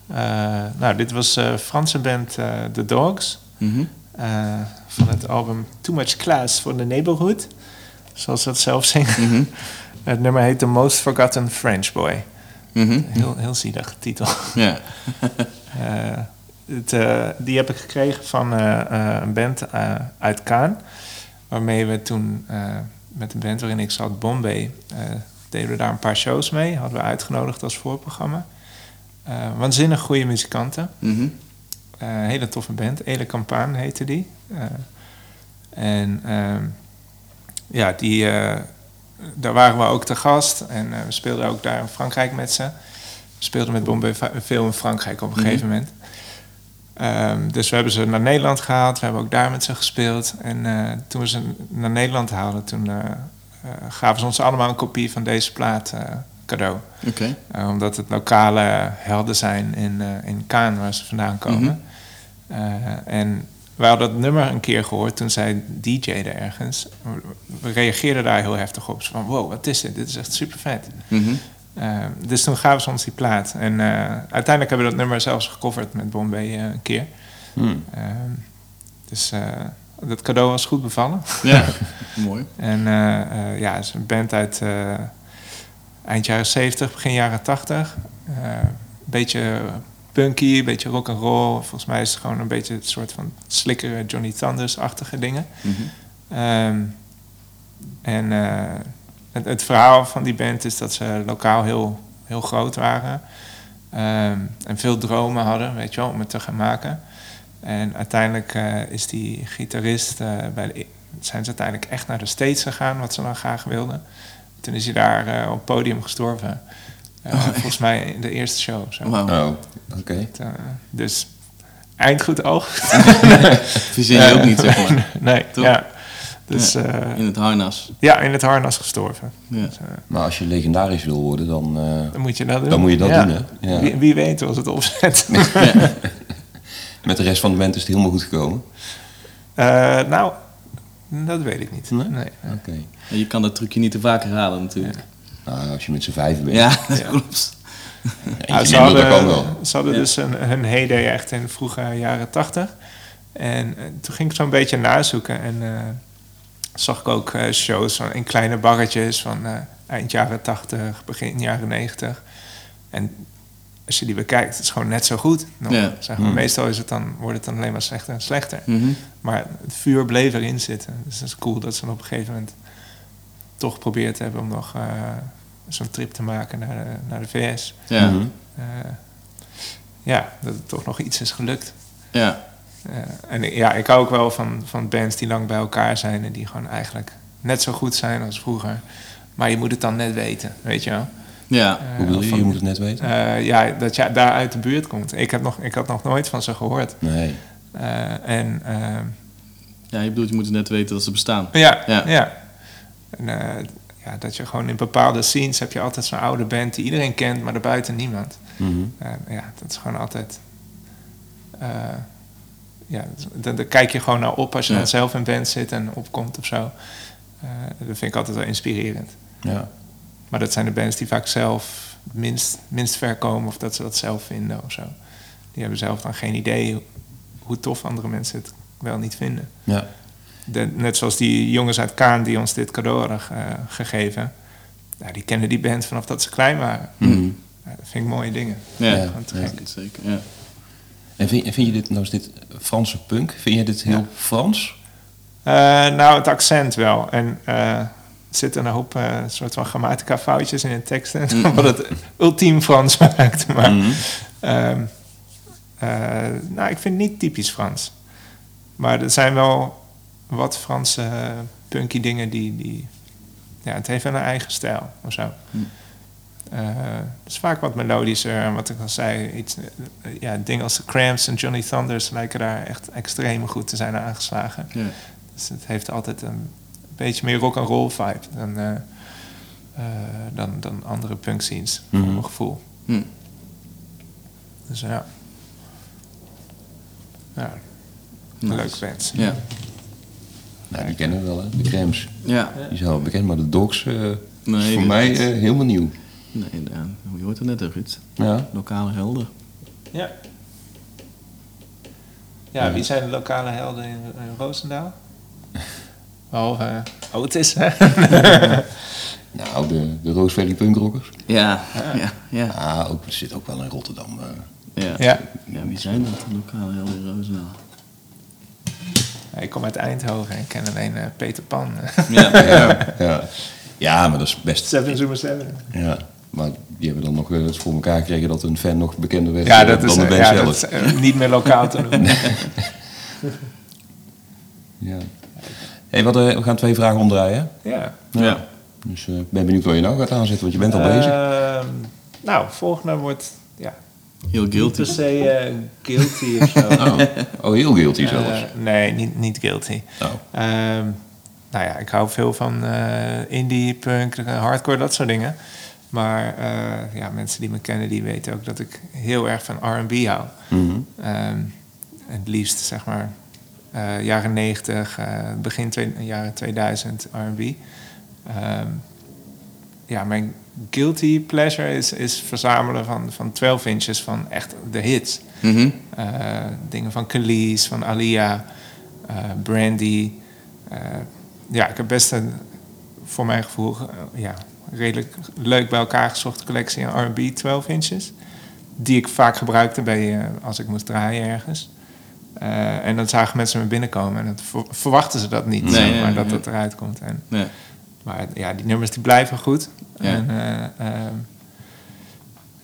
Eh, nou, dit was eh Franse band eh, The Dogs. Mhm. eh, van het album Too Much Class for the Neighborhood. Zoals ze dat zelf zingen. Mhm. Het nummer heet The Most Forgotten French Boy. Mhm. Heel, heel titel. Ja. Eh, het, eh, die heb ik gekregen van eh, een band uit Kaan. Waarmee we toen met de band waarin ik zat, Bombay, deden we daar een paar shows mee. Hadden we uitgenodigd als voorprogramma. Waanzinnig goede muzikanten. Mhm. Hele toffe band. Ele Campaan heette die. En ehm, ja, die, daar waren we ook te gast. En eh, we speelden ook daar in Frankrijk met ze. We speelden met Bombay veel in Frankrijk op een gegeven moment. Ehm, dus we hebben ze naar Nederland gehaald. We hebben ook daar met ze gespeeld. En eh, toen we ze naar Nederland haalden, toen eh, gaven ze ons allemaal een kopie van deze plaat cadeau. Omdat het lokale helden zijn in, in Kaan, waar ze vandaan komen. Eh, en wij hadden dat nummer een keer gehoord toen zij DJ'de ergens. We reageerden daar heel heftig op. Zo van, wow, wat is dit? Dit is echt super vet. Mhm. dus toen gaven ze ons die plaat. En eh, uiteindelijk hebben we dat nummer zelfs gecoverd met Bombay eh, een keer. Hmm. Ehm, dus eh, dat cadeau was goed bevallen. Ja, mooi. En eh, eh, ja, het is een band uit eh, eind jaren 70, begin jaren 80. Een beetje punky, een beetje rock and roll. Volgens mij is het gewoon een beetje het soort van slikkere Johnny Thunders-achtige dingen. Mhm. Ehm, en eh, het, het verhaal van die band is dat ze lokaal heel, heel groot waren. Ehm, en veel dromen hadden, weet je wel, om het te gaan maken. En uiteindelijk eh, is die gitarist, eh, bij de, zijn ze uiteindelijk echt naar de States gegaan, wat ze dan graag wilden. Toen is hij daar op het podium gestorven. Eh, volgens mij in de eerste show. Zo. Oh, oké. Eh, dus eind goed oog. Verzin je ook niet, zeg maar. nee, Toch? ja. Dus eh, In het harnas. ja, in het harnas gestorven. Ja. Dus, eh, Maar als je legendarisch wil worden, dan, eh, dan moet je dat doen. dan moet je dat Ja. doen, hè? Ja. Wie, wie weet was het opzet. Met de rest van de band is het helemaal goed gekomen. Eh, nou, dat weet ik niet. Nee? Nee. Oké. Je kan dat trucje niet te vaak herhalen natuurlijk. Nou, als je met z'n vijven bent. Ja, dat Ja. klopt. Nou, ze dat hadden, wel. ze hadden Ja. dus een, hun heyday echt in de vroege jaren tachtig. En eh, toen ging ik zo'n beetje nazoeken. En eh, zag ik ook eh, shows van, in kleine barretjes van eh, eind jaren tachtig, begin jaren negentig. En als je die bekijkt, het is gewoon net zo goed. nog. Ja. Zeg maar. Hmm. Meestal is het dan, wordt het dan alleen maar slechter en slechter. Mhm. Maar het vuur bleef erin zitten. Dus het is cool dat ze op een gegeven moment toch geprobeerd hebben om nog eh, zo'n trip te maken naar de, naar de VS. Ja. Mhm. Eh, ja, dat het toch nog iets is gelukt. Ja. Eh, en ja, ik hou ook wel van, van bands die lang bij elkaar zijn en die gewoon eigenlijk net zo goed zijn als vroeger. Maar je moet het dan net weten, weet je wel. Ja. Eh, Hoe bedoel je? van- Je moet het net weten. eh, ja, dat je daar uit de buurt komt. Ik, heb nog, ik had nog nooit van ze gehoord. Nee. Eh, en eh, Ja, je bedoelt, je moet net weten dat ze bestaan. Ja, ja. Ja. En, eh, ja, dat je gewoon in bepaalde scenes heb je altijd zo'n oude band die iedereen kent, maar daarbuiten niemand. Mhm. Ja, dat is gewoon altijd. eh, ja, daar, kijk je gewoon naar op als je Ja. dan zelf in band zit en opkomt of zo. Eh, dat vind ik altijd wel inspirerend. Ja. Maar dat zijn de bands die vaak zelf minst, minst ver komen of dat ze dat zelf vinden of zo. Die hebben zelf dan geen idee hoe tof andere mensen het wel niet vinden. Ja. De- net zoals die jongens uit Kaan die ons dit cadeau hadden ge- gegeven. Ja, die kennen die band vanaf dat ze klein waren. Mhm. Ja, dat vind ik mooie dingen. Ja, Ja, zeker. Ja. En vind, vind je dit, nou is dit Franse punk, vind je dit heel Ja. Frans? Eh, nou, het accent wel. En eh, er zitten een hoop eh, soort van grammatica foutjes in de teksten. Mm. Wat het ultiem Frans maakt. Maar Mhm. ehm, eh, nou, ik vind het niet typisch Frans. Maar er zijn wel wat Franse eh, punky dingen die... die ja, het heeft wel een eigen stijl of zo. Mm. Eh, het is vaak wat melodischer. En wat ik al zei, iets, eh, ja, dingen als de Cramps en Johnny Thunders lijken daar echt extreem goed te zijn aangeslagen. Ja. Dus het heeft altijd een beetje meer rock and roll vibe dan, dan, dan andere punk scenes, voor Mhm. mijn gevoel. Hm. Dus ja. Ja, Nice. bands. Ja. Nou, die kennen we wel, hè? De Crams. Ja. Die zijn wel bekend, maar de Dogs eh, is Nee, voor dat- mij eh, helemaal nieuw. Nee, ja, je hoort het net, hè, Ruud. Ja. Lokale helden. Ja. Ja, wie zijn de lokale helden in, in Roosendaal? Behalve uh, Otis, hè? Nou, de, de Valley punkrockers. Ja, ja, ja. Ah, ook, er zit ook wel in Rotterdam. eh. Ja. ja. Ja, wie zijn dat, de lokale helden in Roosendaal? Ja, Ik kom uit Eindhoven en ik ken alleen eh, Peter Pan. Ja, ja. ja. ja, maar dat is best... Seven Zoomer Seven. Ja. Maar die hebben dan nog wel eens voor elkaar gekregen dat een fan nog bekender werd Ja, eh, dat is, dan de eh, band ja, zelf. dat is eh, niet meer lokaal te doen. Ja. Hey, wat, eh, we gaan twee vragen omdraaien. Ja. Ja. Dus eh, ik ben benieuwd waar je nou gaat aanzetten, want je bent al bezig. Ehm, nou, volgende wordt ja, Heel niet guilty. per se eh, guilty of zo. Oh, oh, heel guilty zelfs. Eh, nee, niet, niet guilty. Oh. Ehm, nou ja, ik hou veel van eh, indie, punk, hardcore, dat soort dingen. Maar ja, mensen die me kennen, die weten ook dat ik heel erg van R&B hou. Mhm. Ehm, het liefst, zeg maar, jaren 90, eh, begin jaren 2000 R&B. Ehm, ja, mijn guilty pleasure is, is verzamelen van, van 12 inches van echt de hits. Mhm. Eh, dingen van Khalees, van Alia, eh, Brandy. Eh, ja, ik heb best een, voor mijn gevoel, ja, redelijk leuk bij elkaar gezochte collectie aan R&B 12 inches. Die ik vaak gebruikte bij, als ik moest draaien ergens. En dan zagen mensen me binnenkomen en dat ver- verwachten ze dat niet, Nee, zeg ja, maar, dat het eruit komt. En. Maar ja, die nummers die blijven goed. Ja. En, eh, ehm,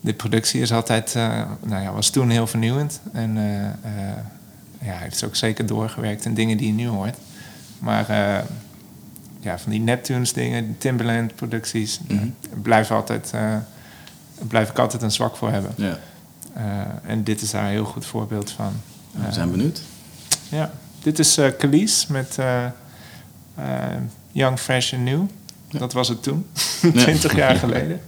de productie is altijd, eh, nou ja, was toen heel vernieuwend. En eh, ja, hij heeft ook zeker doorgewerkt in dingen die je nu hoort. Maar ja, van die Neptunes dingen, Timberland producties, eh, blijf, altijd, blijf ik altijd een zwak voor hebben. ja. En dit is daar een heel goed voorbeeld van. We zijn benieuwd. ja, dit is Khalees met Young, Fresh and New. Dat was het toen, 20 jaar geleden.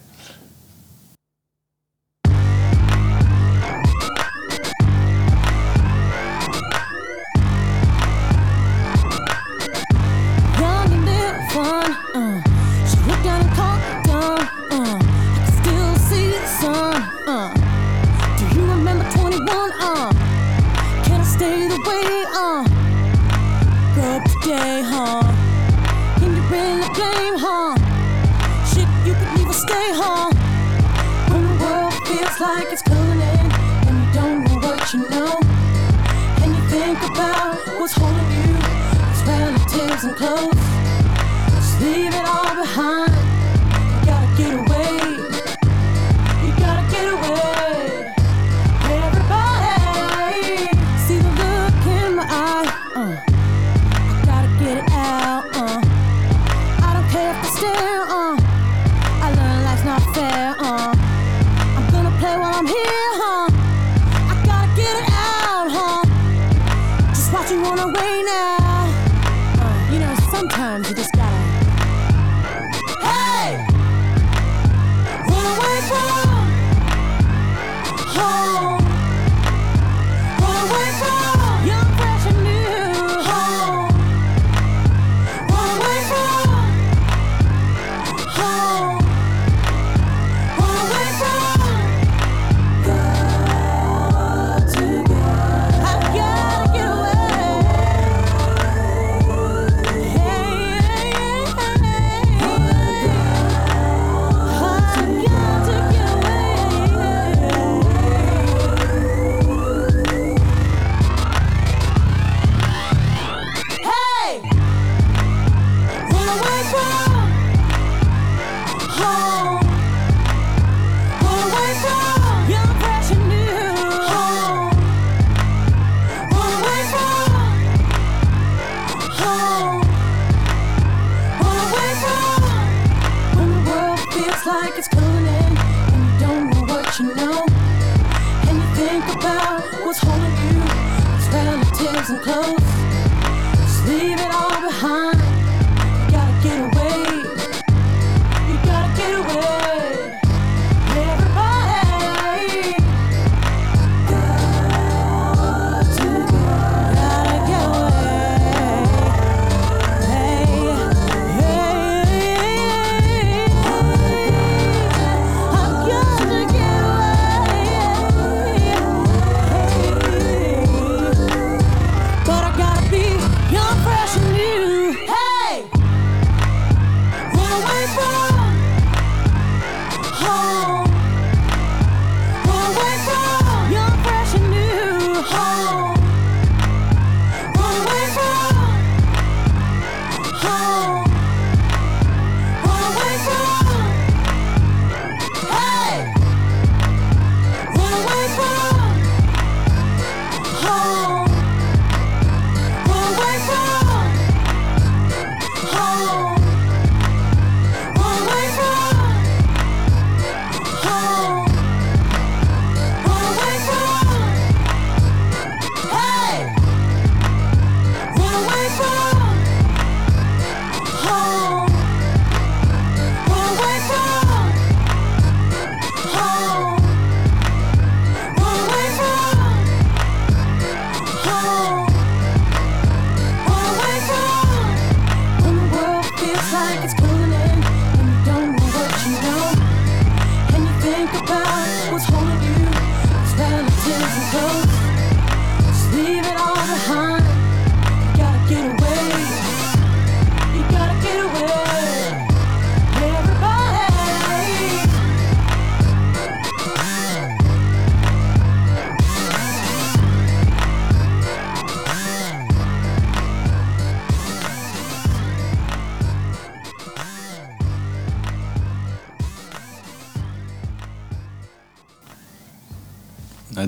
Relatives and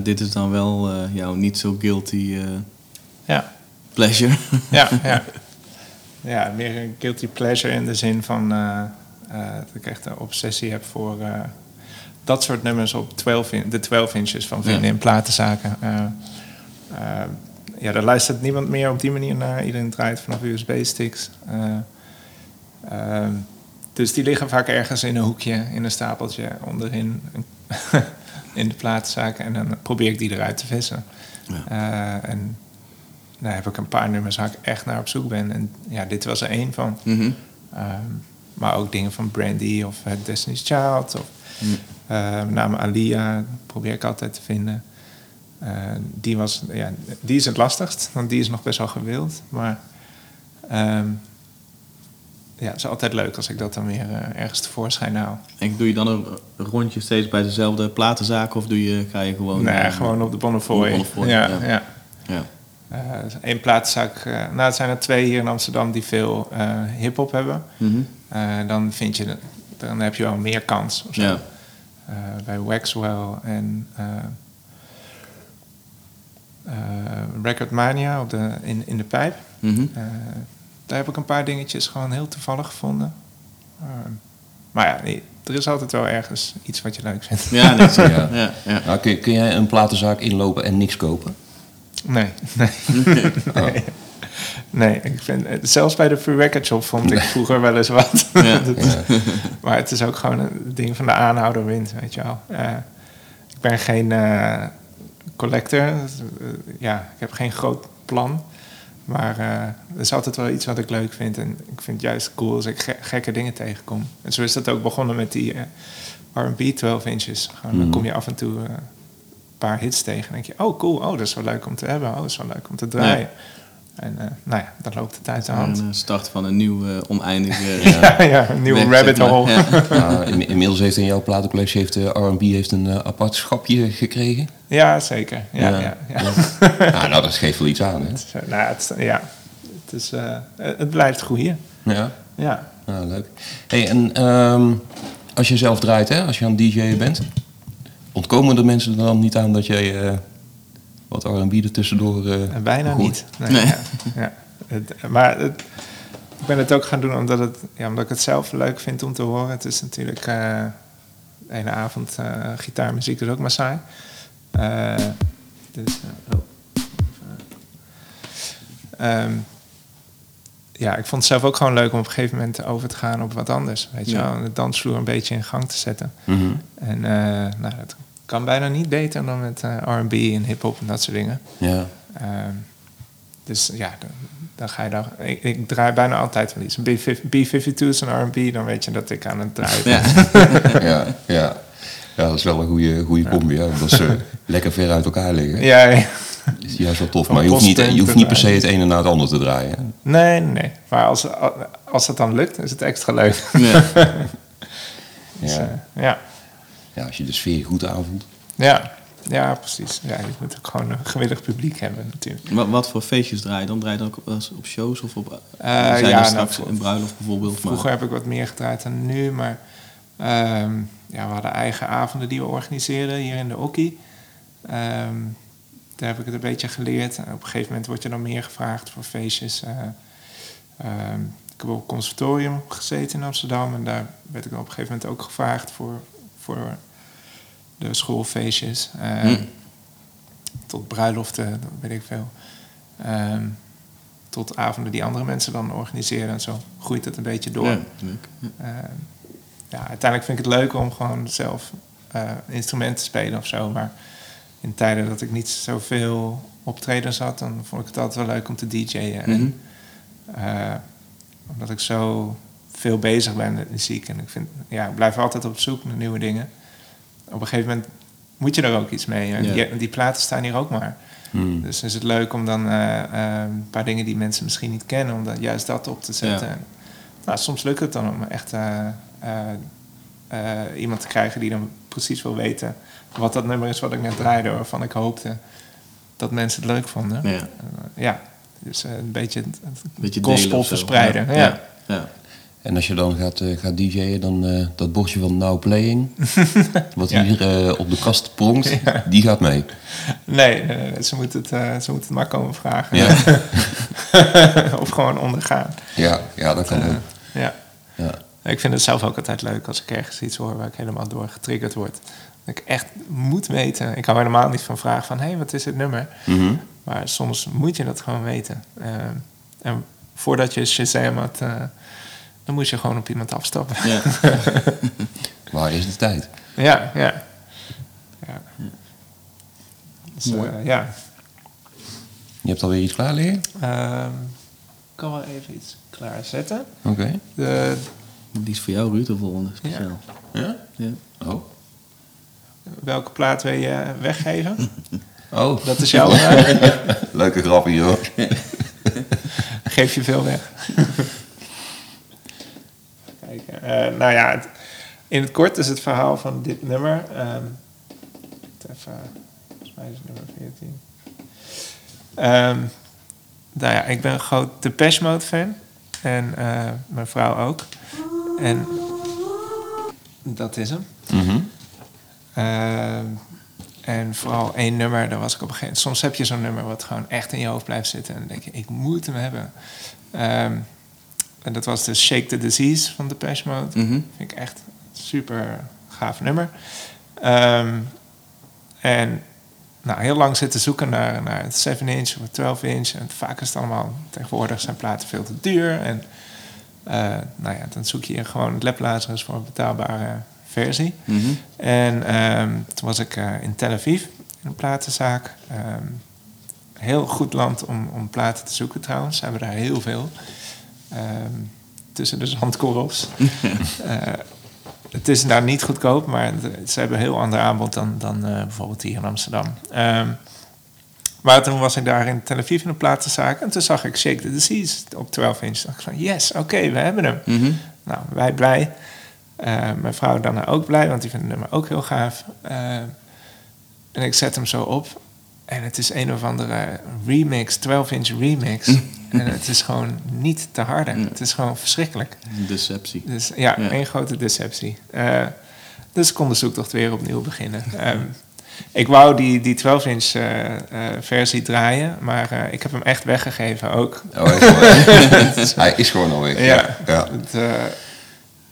dit is dan wel eh, jouw niet zo guilty eh, Ja, pleasure. ja, ja. Ja, meer een guilty pleasure in de zin van eh, dat ik echt een obsessie heb voor dat soort nummers op 12 in, de 12 inches van vinden Ja. in platenzaken. Ja, daar luistert niemand meer op die manier naar. Iedereen draait vanaf USB-sticks. Eh, ehm, dus die liggen vaak ergens in een hoekje, in een stapeltje onderin in de platenzaken. En dan probeer ik die eruit te vissen. Eh, en nou heb ik een paar nummers waar ik echt naar op zoek ben. En ja, dit was er één van. Mhm. Ehm, maar ook dingen van Brandy of Destiny's Child. Of eh, met name Alia probeer ik altijd te vinden. Eh, die, was, ja, die is het lastigst, want die is nog best wel gewild. Maar ehm, ja, het is altijd leuk als ik dat dan weer eh, ergens tevoorschijn haal. En doe je dan een rondje steeds bij dezelfde platenzaken of doe je, ga je gewoon... nee, eh, gewoon op de Bonnefoy. Op de Bonnefoy, ja, ja. ja. Ja. Eén eh nou, het zijn er twee hier in Amsterdam die veel hip-hop hebben. Eh, dan vind je, dan heb je wel meer kans. Of zo. Ja. Bij Waxwell en eh eh, Record Mania op de, in, in de pijp. Eh, daar heb ik een paar dingetjes gewoon heel toevallig gevonden. Eh, maar ja, nee, er is altijd wel ergens iets wat je leuk vindt. Ja, nee, zeker. Ja. ja. Ja, Nou, kun, kun jij een platenzaak inlopen en niks kopen? Nee, nee. nee. Nee, ik vind, eh, zelfs bij de Free Record Shop vond ik vroeger wel eens wat. Dat Maar het is ook gewoon een ding van de aanhouder wint, weet je wel. Eh, ik ben geen eh, collector. Ja, ik heb geen groot plan. Maar eh, er is altijd wel iets wat ik leuk vind. En ik vind het juist cool als ik ge- gekke dingen tegenkom. En zo is dat ook begonnen met die eh, R&B 12 inches. Gewoon, Dan kom je af en toe eh, een paar hits tegen. En denk je, oh cool, oh, dat is wel leuk om te hebben. Oh, dat is wel leuk om te draaien. En eh, nou ja, dan loopt het de hand. Een eh, start van een nieuw eh, oneindige... Ja, ja, een nieuwe weg, rabbit hole. Ja. Nou, in- inmiddels heeft in jouw platencollectie heeft de R&B heeft een apart schapje gekregen. Ja, zeker. Ja, ja. ja, Ja, nou, dat geeft wel iets aan, hè? Zo, nou, het, ja. Het, is, eh, het blijft groeien. Ja, Ja. nou, leuk. Hey, en ehm, als je zelf draait, hè, als je aan het DJ'en bent, ontkomen de mensen er dan niet aan dat jij eh, wat R&B er tussendoor eh En bijna niet. Nee, Nee. Ja, ja. Het- maar het, ik ben het ook gaan doen omdat, het, ja, omdat ik het zelf leuk vind om te horen. Het is natuurlijk... eh de ene avond eh, gitaarmuziek is ook maar saai. Eh, dus, oh. Ja, ik vond het zelf ook gewoon leuk om op een gegeven moment over te gaan op wat anders. Weet je Ja. wel, de dansvloer een beetje in gang te zetten. Mhm. En eh, nou, dat kan bijna niet beter dan met eh, R&B en hip-hop en dat soort dingen. Ja. Ehm, dus ja, dan, dan ga je daar. Ik, ik draai bijna altijd wel iets. Een B50 B52 is een R&B, dan weet je dat ik aan het draaien ben. Ja. ja, ja. Ja, dat is wel een goede, goede combi, hè, omdat ze lekker ver uit elkaar liggen. Ja, ja. Dat is juist wel tof. Maar je hoeft, niet, je hoeft niet per se het ene na het andere te draaien. hè. Nee, nee. Maar als, als het dan lukt, is het extra leuk. Ja. Dus, Ja. eh, ja. Ja, als je de sfeer goed aanvoelt. Ja. ja, precies. Ja, je moet ook gewoon een gewillig publiek hebben natuurlijk. Wat, wat voor feestjes draai je dan? Draai je dan ook op shows of op... Eh, Uh, zijn ja, er nou, straks een bruiloft bijvoorbeeld? Vroeger maar, heb ik wat meer gedraaid dan nu, maar ehm, ja, we hadden eigen avonden die we organiseerden hier in de Okkie. Ehm, daar heb ik het een beetje geleerd. En op een gegeven moment word je dan meer gevraagd voor feestjes. eh. Ehm, ik heb op het conservatorium gezeten in Amsterdam en daar werd ik dan op een gegeven moment ook gevraagd voor, voor de schoolfeestjes. Hm. Tot bruiloften, weet ik veel. Ehm, tot avonden die andere mensen dan organiseren en zo groeit het een beetje door. Ja, leuk. Ja. Ehm, ja, uiteindelijk vind ik het leuk om gewoon zelf eh instrumenten te spelen of zo. Maar in tijden dat ik niet zoveel optredens had, dan vond ik het altijd wel leuk om te DJ'en. Mhm. En, eh, omdat ik zo veel bezig ben met muziek en ik, vind, ja, ik blijf altijd op zoek naar nieuwe dingen. Op een gegeven moment moet je er ook iets mee. Ja. die, die platen staan hier ook maar. Hmm. Dus is het leuk om dan eh, eh, een paar dingen die mensen misschien niet kennen, om dan juist dat op te zetten. Nou, soms lukt het dan om echt eh, iemand te krijgen die dan precies wil weten wat dat nummer is wat ik net draaide, waarvan ik hoopte dat mensen het leuk vonden. Ja. Ja, dus een beetje het, het gospel verspreiden. Ja. Ja. Ja. En als je dan gaat, eh, gaat DJ'en, dan eh, dat bordje van Now Playing, wat Ja. hier eh, op de kast pronkt, die gaat mee. Nee, ze moeten het, ze moeten het maar komen vragen. Ja, of gewoon ondergaan. ja, ja dat kan ook. Ja. Ja. Ik vind het zelf ook altijd leuk als ik ergens iets hoor waar ik helemaal door getriggerd word. Dat ik echt moet weten. Ik hou helemaal niet van vragen van, hé, hey, wat is het nummer? Mhm. Maar soms moet je dat gewoon weten. En voordat je Shazam had, dan moest je gewoon op iemand afstappen. Ja. Waar is de tijd? Ja, ja. ja. Dus, Mooi. eh, ja. Je hebt alweer iets klaar liggen? Ehm, ik kan wel even iets klaarzetten. Oké. De, Die is voor jou, Ruud, de volgende speciaal. Ja? Ja. Oh. welke plaat wil je weggeven? Oh, Dat is jouw vraag. leuke grapje hoor. Geef je veel weg. Eh, nou ja, het- in het kort is het verhaal van dit nummer. ehm, even, volgens mij is het nummer 14. Ehm, nou ja, ik ben een groot Depeche Mode fan. En eh, mijn vrouw ook. En dat is hem. Mhm. Ehm, en vooral één nummer, daar was ik op een gegeven moment... Soms heb je zo'n nummer wat gewoon echt in je hoofd blijft zitten. En dan denk je, ik moet hem hebben. Ehm, en dat was dus Shake the Disease van Depeche Mode. Mhm. Vind ik echt een super gaaf nummer. Ehm, en nou, heel lang zitten zoeken naar, naar het 7-inch of het 12-inch. En vaak is het allemaal... Tegenwoordig zijn platen veel te duur. En eh, nou ja, dan zoek je gewoon het Laplace voor een betaalbare versie. Mhm. En ehm, toen was ik eh, in Tel Aviv, in een platenzaak. Ehm, heel goed land om, om platen te zoeken trouwens. Ze hebben daar heel veel. Ehm, tussen de zandkorrels. Eh, het is daar niet goedkoop, maar ze hebben een heel ander aanbod dan, dan eh, bijvoorbeeld hier in Amsterdam. Ehm, maar toen was ik daar in Tel Aviv in een platenzaak. En toen zag ik Shake the Disease op 12 inch. Dacht ik van, yes, oké, we hebben hem. Mhm. Nou, wij blij. Eh, mijn vrouw daarna ook blij, want die vindt het nummer ook heel gaaf. En ik zet hem zo op. En het is een of andere remix, 12-inch remix. en het is gewoon niet te harde. Het is gewoon verschrikkelijk. Deceptie. Dus ja, Ja. één grote deceptie. Eh, dus ik kon de zoektocht weer opnieuw beginnen. Ehm, ik wou die, die 12-inch eh, eh, versie draaien, maar ik heb hem echt weggegeven ook. Oh, hij, is gewoon, hij is gewoon al weg. Ja, ja. Het,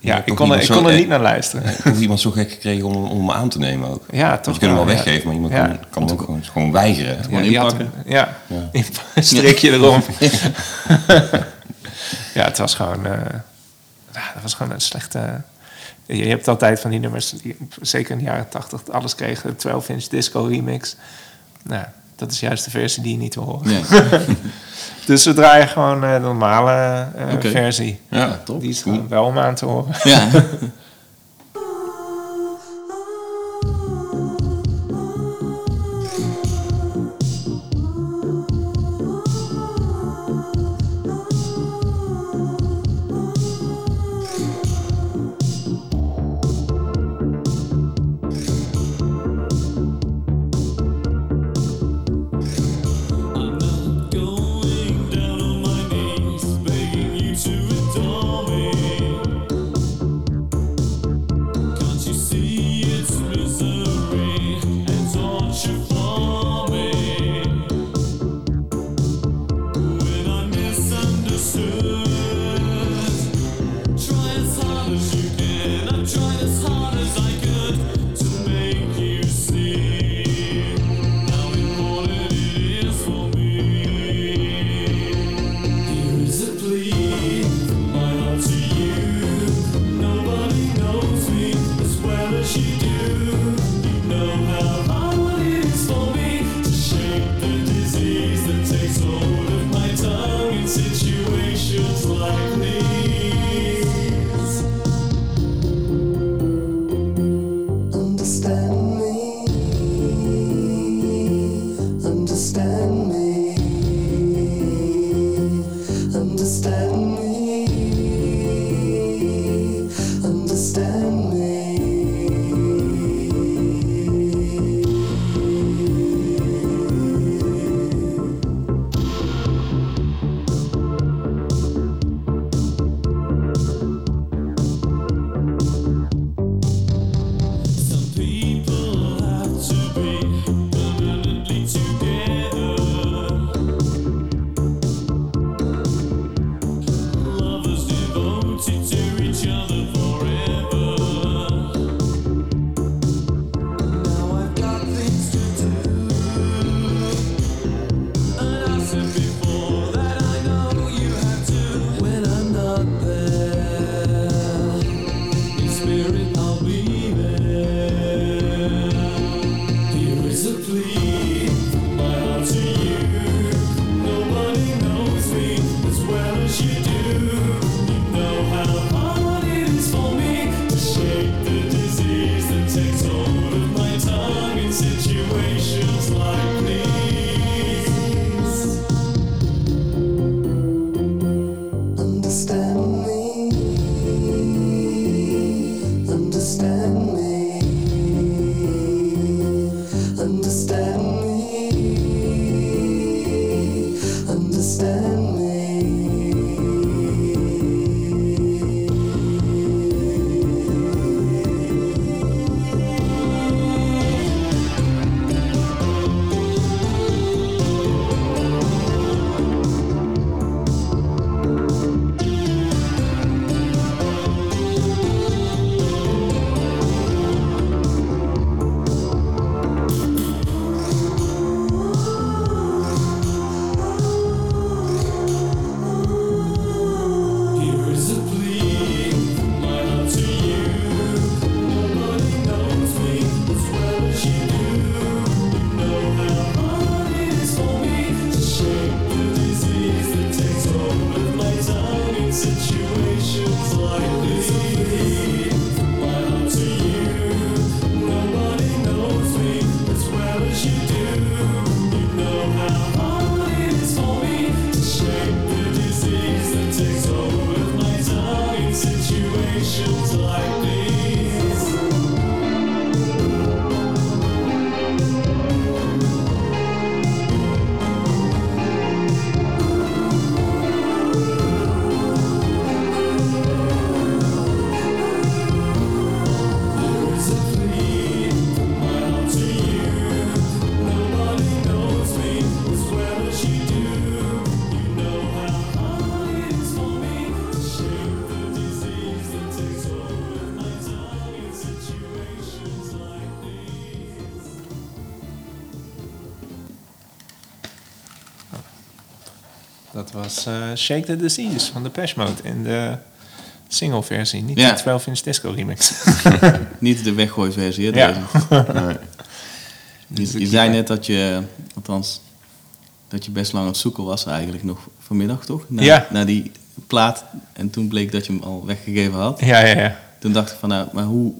ja ik kon, er, ik kon er eh, niet naar luisteren. Ik heb iemand zo gek gekregen om, om hem aan te nemen ook. Ja, Want toch je kunt hem wel weggeven, maar iemand Ja. kan, kan hem ook gewoon, gewoon weigeren. Ja, had inpakken. ja, Ja. een streekje erom. ja, het was gewoon... eh, ja, dat was gewoon een slechte... Je, je hebt altijd van die nummers, die, zeker in de jaren 80, alles kregen. 12-inch disco remix. Nou, dat is juist de versie die je niet wil horen. Nee. Dus we draaien gewoon eh, de normale eh, versie. Ja, top. Die is Cool. gewoon wel om aan te horen. Ja. Shake the Disease van de Mode in de single versie, niet Ja. de 12 inch disco remix. Niet de weggooiversie, hè, Ja. Nee. Dus Je, zei net dat je, althans, dat je best lang aan het zoeken was eigenlijk nog vanmiddag, toch? Na, Ja. Naar die plaat. En toen bleek dat je hem al weggegeven had. Ja, ja, ja. Toen dacht ik van, nou, maar hoe...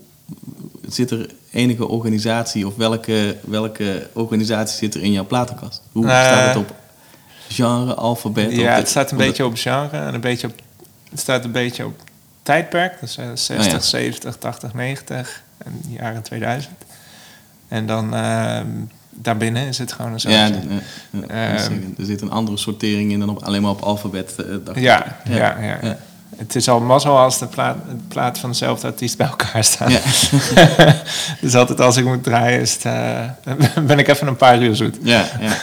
Zit er enige organisatie of welke, welke organisatie zit er in jouw platenkast? Hoe Eh, staat het op genre, alfabet? Ja, het staat een beetje op genre en een beetje op, het staat een beetje op tijdperk. Dus eh, 60, Oh ja. 70, 80, 90 en de jaren 2000. En dan ehm, daarbinnen is het gewoon een Ja, Ehm, er zit een andere sortering in dan op, alleen maar op alfabet. eh, dacht ik. Ja, ja, ja. Ja. Het is al mazzel als de plaat, de plaat van dezelfde artiest bij elkaar staan. Ja. dus altijd als ik moet draaien, is het, eh, ben ik even een paar uur zoet. Ja, ja.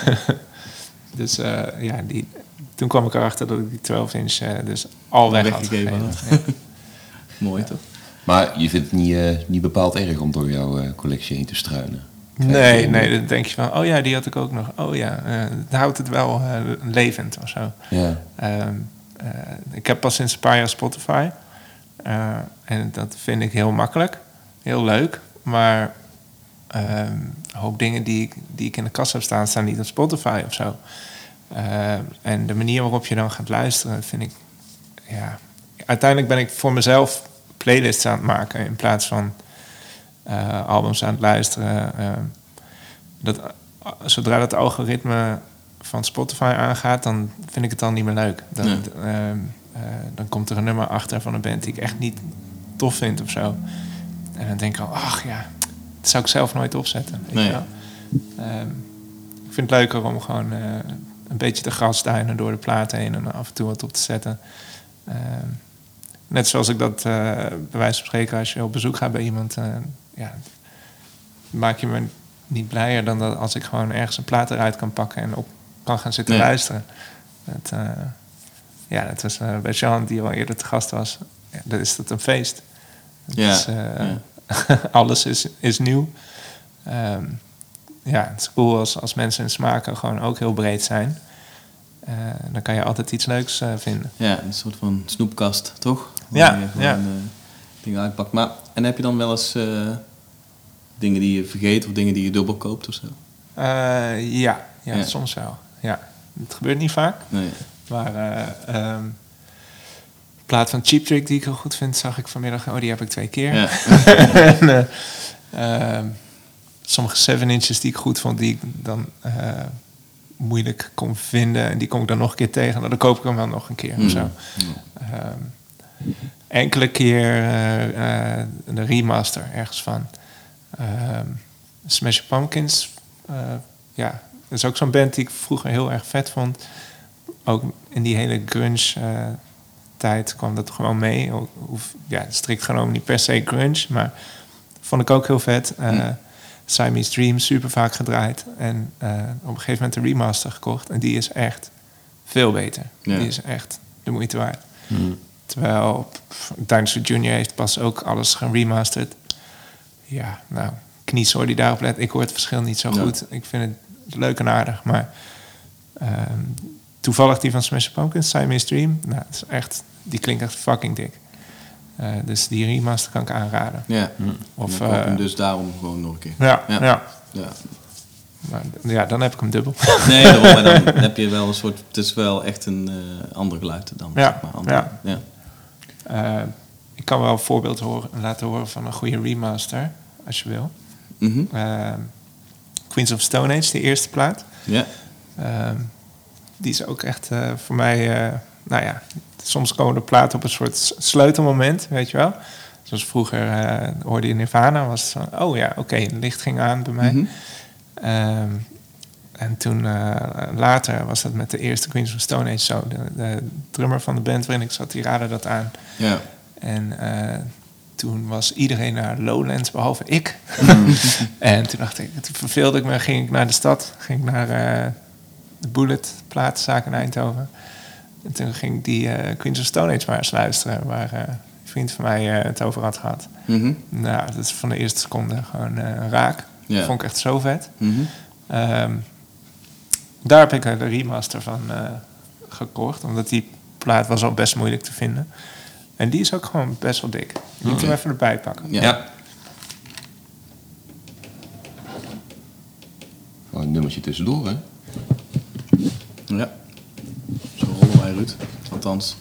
Dus eh, ja, die, toen kwam ik erachter dat ik die 12 inch eh, dus al weg had gegeven. Ja. mooi toch? Maar je vindt het niet, eh, niet bepaald erg om door jouw eh, collectie heen te struinen. Nee, nee, dan denk je van, oh ja, die had ik ook nog. Oh ja, eh houdt het wel eh, levend of zo. Ja. Ehm, eh, ik heb pas sinds een paar jaar Spotify. Eh, en dat vind ik heel makkelijk. Heel leuk. Maar een hoop dingen die ik, die ik in de kast heb staan, staan niet op Spotify of zo. Eh, en de manier waarop je dan gaat luisteren, vind ik... Ja, uiteindelijk ben ik voor mezelf playlists aan het maken... in plaats van eh, albums aan het luisteren. Ehm, dat, zodra dat algoritme van Spotify aangaat, dan vind ik het dan niet meer leuk. Dan, Nee. ehm, eh, dan komt er een nummer achter van een band die ik echt niet tof vind of zo. En dan denk ik al, ach ja, dat zou ik zelf nooit opzetten. weet Nee. je wel. Ehm, ik vind het leuker om gewoon eh, een beetje te grasduinen door de platen heen en af en toe wat op te zetten. Ehm, net zoals ik dat eh, bij wijze van spreken als je op bezoek gaat bij iemand, eh, ja, maak je me niet blijer dan dat als ik gewoon ergens een plaat eruit kan pakken en op kan gaan zitten Nee. luisteren. Dat, ja, dat was bij Jean, die al eerder te gast was. Ja, dat is dat een feest. Ja, is, eh, alles is, is nieuw. Ehm, ja, het is cool als, als mensen hun smaken gewoon ook heel breed zijn. Eh, dan kan je altijd iets leuks eh, vinden. Ja, een soort van snoepkast, toch? Ja, Waar je gewoon, ja. eh, dingen uitpakt. Maar, en heb je dan wel eens dingen die je vergeet of dingen die je dubbel koopt of zo? Ja, ja, Ja. soms wel. Ja. Het gebeurt niet vaak. Nee. Maar eh ehm, plaat van Cheap Trick die ik heel goed vind, zag ik vanmiddag. Oh, die heb ik twee keer. Ja. en, eh, ehm, sommige 7 inches die ik goed vond, die ik dan eh, moeilijk kon vinden. En die kom ik dan nog een keer tegen. Nou, dan koop ik hem wel nog een keer of zo. Ehm, enkele keer eh, de remaster ergens van. Ehm Smash Pumpkins. ja, dat is ook zo'n band die ik vroeger heel erg vet vond. Ook in die hele grunge tijd kwam dat gewoon mee. Hoef- ja, strikt genomen niet per se grunge, maar vond ik ook heel vet. Eh Siamese Dream super vaak gedraaid. En eh, op een gegeven moment de remaster gekocht. En die is echt veel beter. Ja. Die is echt de moeite waard. Terwijl pff, Dinosaur Jr. heeft pas ook alles geremasterd. Ja, nou, knies hoor die daarop let. Ik hoor het verschil niet zo Ja. goed. Ik vind het leuk en aardig, maar ehm, toevallig die van Smash Pumpkins, Siamese Dream, nou, dat is echt, die klinkt echt fucking dik. Eh, dus die remaster kan ik aanraden. Ja. Of, Of, dan koop je hem eh, dus daarom gewoon nog een keer. Ja, ja. Ja. Ja. Maar, ja, dan heb ik hem dubbel. Nee, daarom, maar dan heb je wel een soort... Het is wel echt een eh ander geluid dan. Ja, zeg maar, ander- ja. ja. Eh, ik kan wel een voorbeeld horen, laten horen van een goede remaster, als je wil. Mhm. Eh, Queens of Stone Age, de eerste plaat. Ja. Ehm, die is ook echt eh, voor mij, eh, nou ja, soms komen de platen op een soort sleutelmoment, weet je wel. Zoals vroeger eh, hoorde je Nirvana, was van, oh ja, oké, het licht ging aan bij mij. Mhm. Ehm, en toen eh, later was dat met de eerste Queens of Stone Age zo. De, de drummer van de band waarin ik zat, die raadde dat aan. Ja. En eh, toen was iedereen naar Lowlands, behalve ik. en toen dacht ik, toen verveelde ik me, ging ik naar de stad. Ging ik naar de Bullet platenzaak in Eindhoven. En toen ging ik die eh, Queens of Stone Age maar eens luisteren, waar eh, een vriend van mij eh, het over had gehad. Mhm. Nou, dat is van de eerste seconde gewoon eh, raak. Ja. Vond ik echt zo vet. Mhm. Ehm, daar heb ik de remaster van eh, gekocht, omdat die plaat was al best moeilijk te vinden. En die is ook gewoon best wel dik. Je moet hem even erbij pakken. Ja. Ja. Gewoon een nummertje tussendoor, hè? Ja. Ruud. Althans,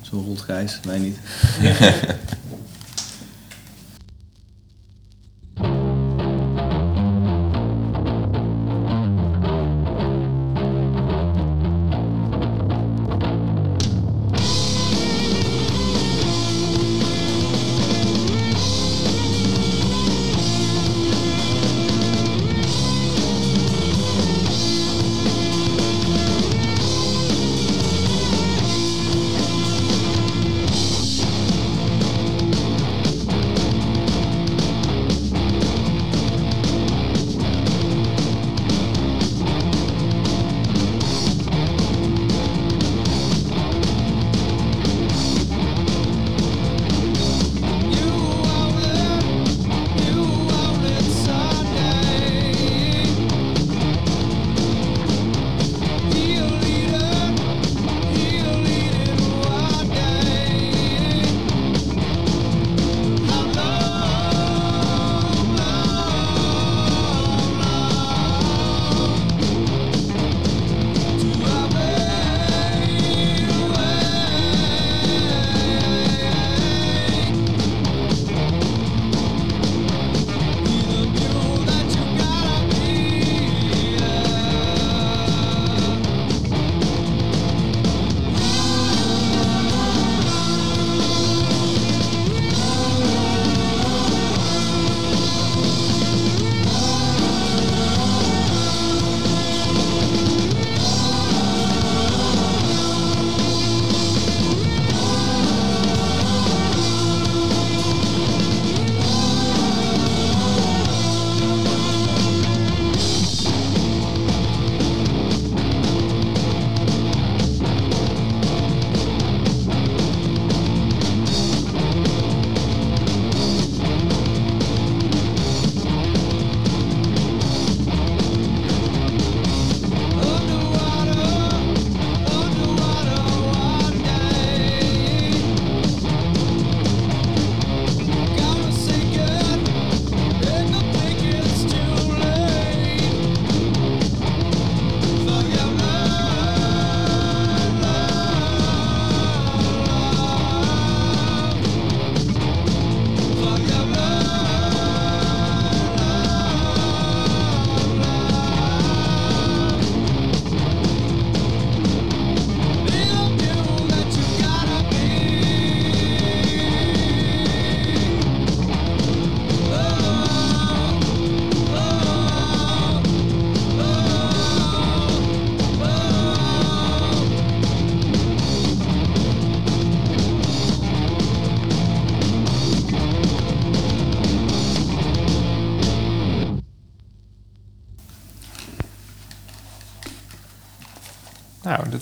zo rolt Gijs, wij niet.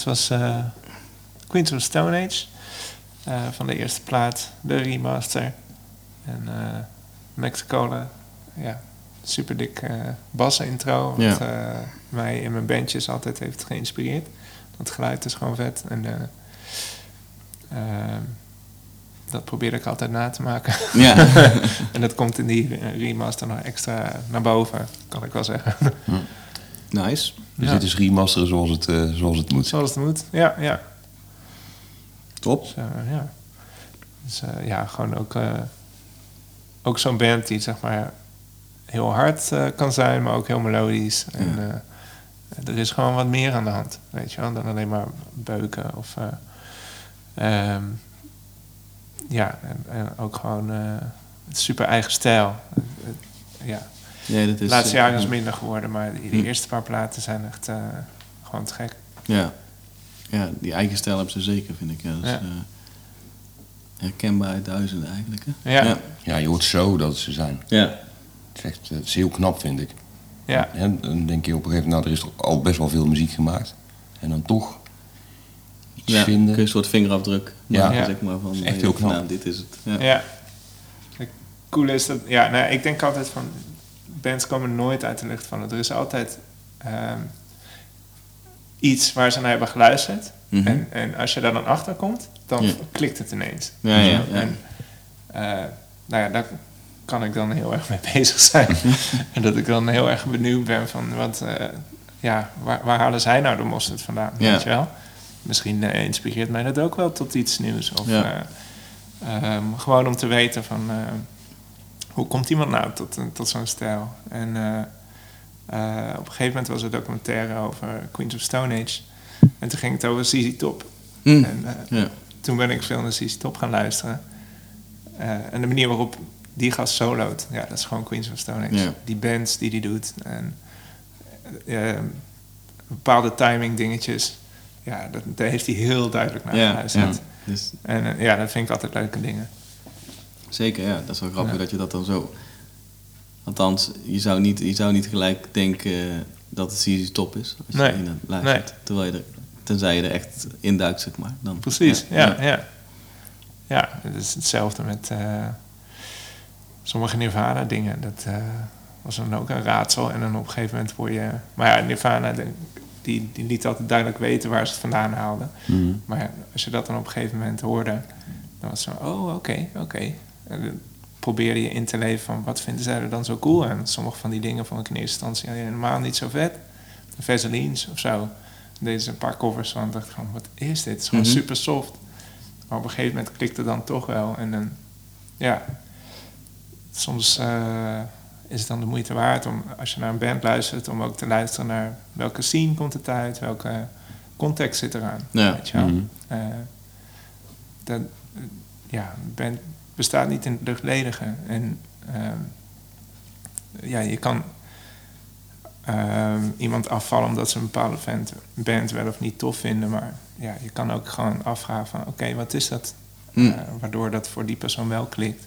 Was eh Queens of Stone Age. eh, van de eerste plaat, de remaster. En eh Mexicola, ja, super dik bas-intro. Wat Ja. mij in mijn bandjes altijd heeft geïnspireerd. Dat geluid is gewoon vet. En eh, ehm, dat probeer ik altijd na te maken. Ja. en dat komt in die remaster nog extra naar boven, kan ik wel zeggen. Nice. Dus Ja. dit is remasteren zoals het, eh, zoals het moet. Zoals het moet, ja, ja. Top. Ja. Dus eh, ja, gewoon ook, eh, ook zo'n band die zeg maar heel hard eh, kan zijn, maar ook heel melodisch. En Ja. eh, er is gewoon wat meer aan de hand, weet je wel, dan alleen maar beuken of... eh, ehm, ja, en, en ook gewoon eh, het super eigen stijl. Ja, Ja, dat de is, laatste eh, jaren is het minder geworden, maar die, die Hm. eerste paar platen zijn echt eh, gewoon te gek. Ja. ja, die eigen stijl hebben ze zeker, vind ik. Ja, dat is, Ja. eh, herkenbaar uit duizenden eigenlijk. Hè? Ja. ja. Ja, je hoort zo dat ze zijn. Ja. Het is echt eh, het is heel knap, vind ik. Ja, En dan denk je op een gegeven moment, nou, er is toch al best wel veel muziek gemaakt. En dan toch iets Ja, vinden. kun je een soort vingerafdruk Ja. maken, Ja. zeg maar. Van, is echt heel knap. Nou, dit is het. Ja. ja. Het coole is dat, ja, nou, ik denk altijd van, bands komen nooit uit de lucht vallen. Er is altijd ehm, iets waar ze naar hebben geluisterd. Mhm. En, en als je daar dan achter komt, dan Ja. klikt het ineens. Ja, ja, ja. En eh, nou ja, daar kan ik dan heel erg mee bezig zijn. en dat ik dan heel erg benieuwd ben van wat, eh, ja, waar, waar halen zij nou de mosterd vandaan? Ja. Weet je wel? Misschien eh, inspireert mij dat ook wel tot iets nieuws. Of Ja. eh, ehm, gewoon om te weten van hoe komt iemand nou tot, tot zo'n stijl? En eh, eh, op een gegeven moment was er een documentaire over Queens of Stone Age. En toen ging het over ZZ Top. Hm. En eh, Ja. toen ben ik veel naar ZZ Top gaan luisteren. En de manier waarop die gast soloot, ja, dat is gewoon Queens of Stone Age. Ja. Die bands die die doet. En bepaalde timing dingetjes. Ja, dat, daar heeft hij heel duidelijk naar Ja, geluisterd. ja. Dus, En ja, dat vind ik altijd leuke dingen. Zeker, ja. Dat is wel grappig Ja. dat je dat dan zo... Althans, je zou niet, je zou niet gelijk denken eh, dat het CZ top is. Als Nee. je luistert. Terwijl je er, tenzij je er echt induikt, zeg maar. Dan, Precies, ja, ja. Ja, het is hetzelfde met eh, sommige Nirvana-dingen. Dat eh, was dan ook een raadsel. En dan op een gegeven moment word je... Maar ja, Nirvana, de- die, die liet altijd duidelijk weten waar ze het vandaan haalden. Mhm. Maar als je dat dan op een gegeven moment hoorde... dan was het zo, oh, oké, oké. Probeerde je in te leven van... wat vinden zij er dan zo cool aan? Sommige van die dingen vond ik in eerste instantie helemaal niet zo vet. Vaselines of zo. Deden ze een paar covers van. dacht ik van, wat is dit? Het is gewoon Mhm. super soft. Maar op een gegeven moment klikte het dan toch wel. En dan, ja, soms eh, is het dan de moeite waard om, als je naar een band luistert, om ook te luisteren naar welke scene komt het uit, welke context zit eraan. Ja. Weet je wel? Mhm. Eh, dat, eh, ja, band bestaat niet in het luchtledige. En ehm, ja, je kan ehm, iemand afvallen omdat ze een bepaalde band, band wel of niet tof vinden. Maar ja, je kan ook gewoon afvragen van oké, wat is dat? Hm. Eh, waardoor dat voor die persoon wel klikt.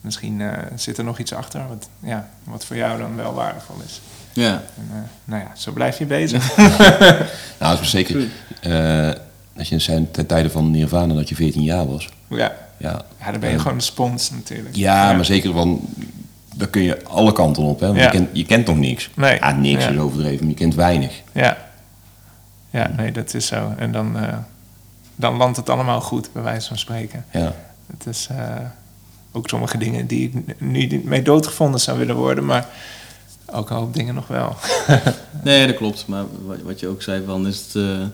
Misschien eh, zit er nog iets achter wat, ja, wat voor jou dan wel waardevol is. Ja. En, eh, nou ja, zo blijf je bezig. Nou, dat is zeker. eh dat je zei ten tijde van Nirvana dat je 14 jaar was. ja. Ja, ja, dan ben je gewoon een spons natuurlijk. Ja, maar zeker van. Daar kun je alle kanten op, hè? Want Ja. je, kent, je kent nog niks. Nee. Ah, niks Ja. is overdreven, maar je kent weinig. Ja. Ja, nee, dat is zo. En dan, eh, dan landt het allemaal goed, bij wijze van spreken. Ja. Het is eh, ook sommige dingen die ik nu niet mee doodgevonden zou willen worden, maar ook een hoop dingen nog wel. Nee, dat klopt. Maar wat, wat je ook zei, van is het eh,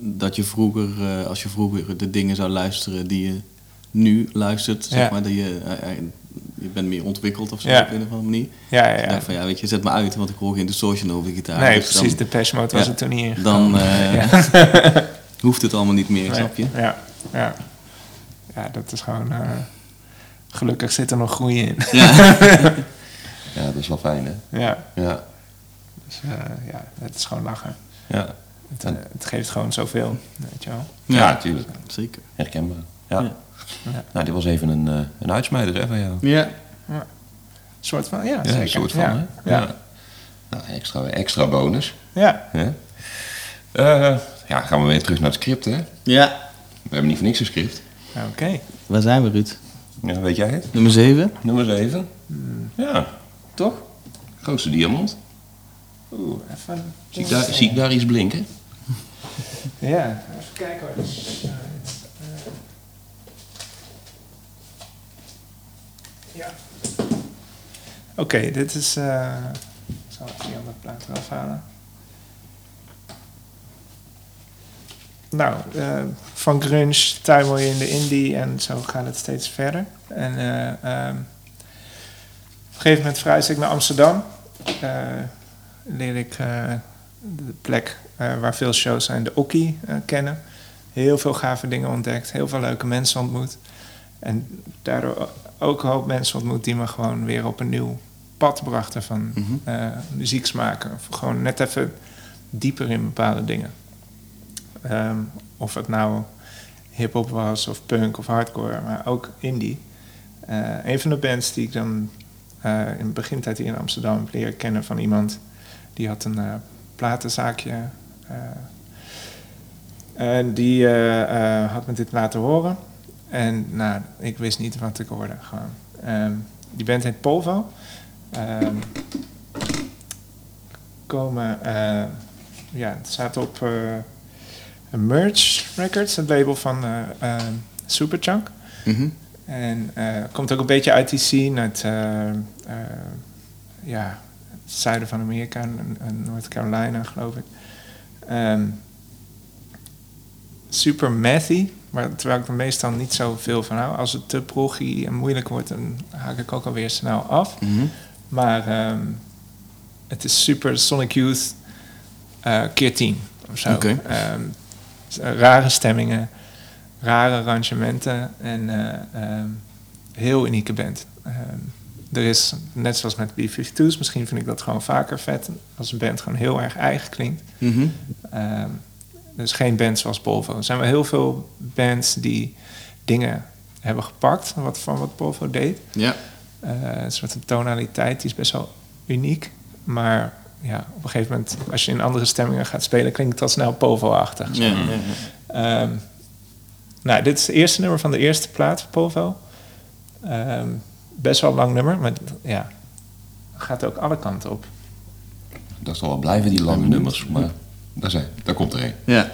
dat je vroeger, eh, als je vroeger de dingen zou luisteren die je nu luistert, zeg Ja. maar, dat je, eh, eh, je bent meer ontwikkeld of zo Ja. op een of andere manier. Ja, ja, Ik ja. dacht van ja, weet je, zet me uit, want ik hoor geen distortion over de gitaar. nee, Dus precies. Dan, De Depeche Mode was ja, er toen niet in. dan eh, ja. hoeft het allemaal niet meer, Nee, snap je? Ja, ja. ja, dat is gewoon... eh, gelukkig zit er nog groei in. Ja. ja, dat is wel fijn, hè? ja, Ja. dus eh, ja, het is gewoon lachen. Ja, Het, eh, het geeft gewoon zoveel, weet je wel. ja. Ja. natuurlijk. Zeker. Herkenbaar. Ja. Ja. Ja. Nou, dit was even een, eh, een uitsmijder hè, van jou. Ja. Een soort van, ja, Ja, zeker. een soort van, ja. hè? Ja. Nou, extra, extra bonus. Ja. Hè? Eh, ja, gaan we weer terug naar het script, hè? Ja. We hebben niet voor niks een script. oké. Waar zijn we, Ruud? Ja, weet jij het? Nummer 7? Nummer 7. Ja, toch? Grootste diamant. Oeh, even... Zie ik, daar, zie ik daar iets blinken? Ja, even kijken hoor. Eh, eh, ja. Oké, dit is... eh zal ik die andere plaat eraf halen? Nou, van grunge tuimel je in de indie en zo gaat het steeds verder. En eh, ehm, op een gegeven moment verhuisde ik naar Amsterdam. Leerde ik de plek eh, waar veel shows zijn, de Okkie, eh, kennen. heel veel gave dingen ontdekt, heel veel leuke mensen ontmoet. En daardoor ook een hoop mensen ontmoet die me gewoon weer op een nieuw pad brachten van eh muzieksmaken. Of gewoon net even dieper in bepaalde dingen. Ehm, of het nou hip-hop was, of punk of hardcore, maar ook indie. Een van de bands die ik dan in de begintijd hier in Amsterdam heb leren kennen van iemand die had een platenzaakje. eh, en die eh, eh, had me dit laten horen. En nou, ik wist niet wat ik hoorde. Gewoon. Ehm, die band heet Polvo. Ehm, komen, eh, ja, het staat op eh, Merge Records, het label van eh eh, Superchunk. Mhm. En eh, komt ook een beetje uit die scene, eh, eh, ja, het zuiden van Amerika, en- Carolina, geloof ik. Ehm, super mathy, maar terwijl ik er meestal niet zoveel van hou. Als het te proggy en moeilijk wordt, dan haak ik ook alweer snel af. Mhm. Maar ehm, het is super Sonic Youth eh, keer 10 of zo. Ehm, rare stemmingen, rare arrangementen en eh, heel unieke band. Er is, net zoals met B-52's, misschien vind ik dat gewoon vaker vet, als een band gewoon heel erg eigen klinkt. Mhm. Ehm, dus geen band zoals Polvo. Er zijn wel heel veel bands die dingen hebben gepakt wat, van wat Polvo deed. Ja. Eh, een soort van tonaliteit die is best wel uniek. Maar ja, op een gegeven moment, als je in andere stemmingen gaat spelen, klinkt het al snel Polvo-achtig. Ja, ja, ja. Ehm, nou, dit is het eerste nummer van de eerste plaat van Polvo. Ehm, best wel een lang nummer, maar ja, gaat ook alle kanten op. Dat zal wel blijven, die lange nummers. Maar daar, zijn, daar komt er een. Ja.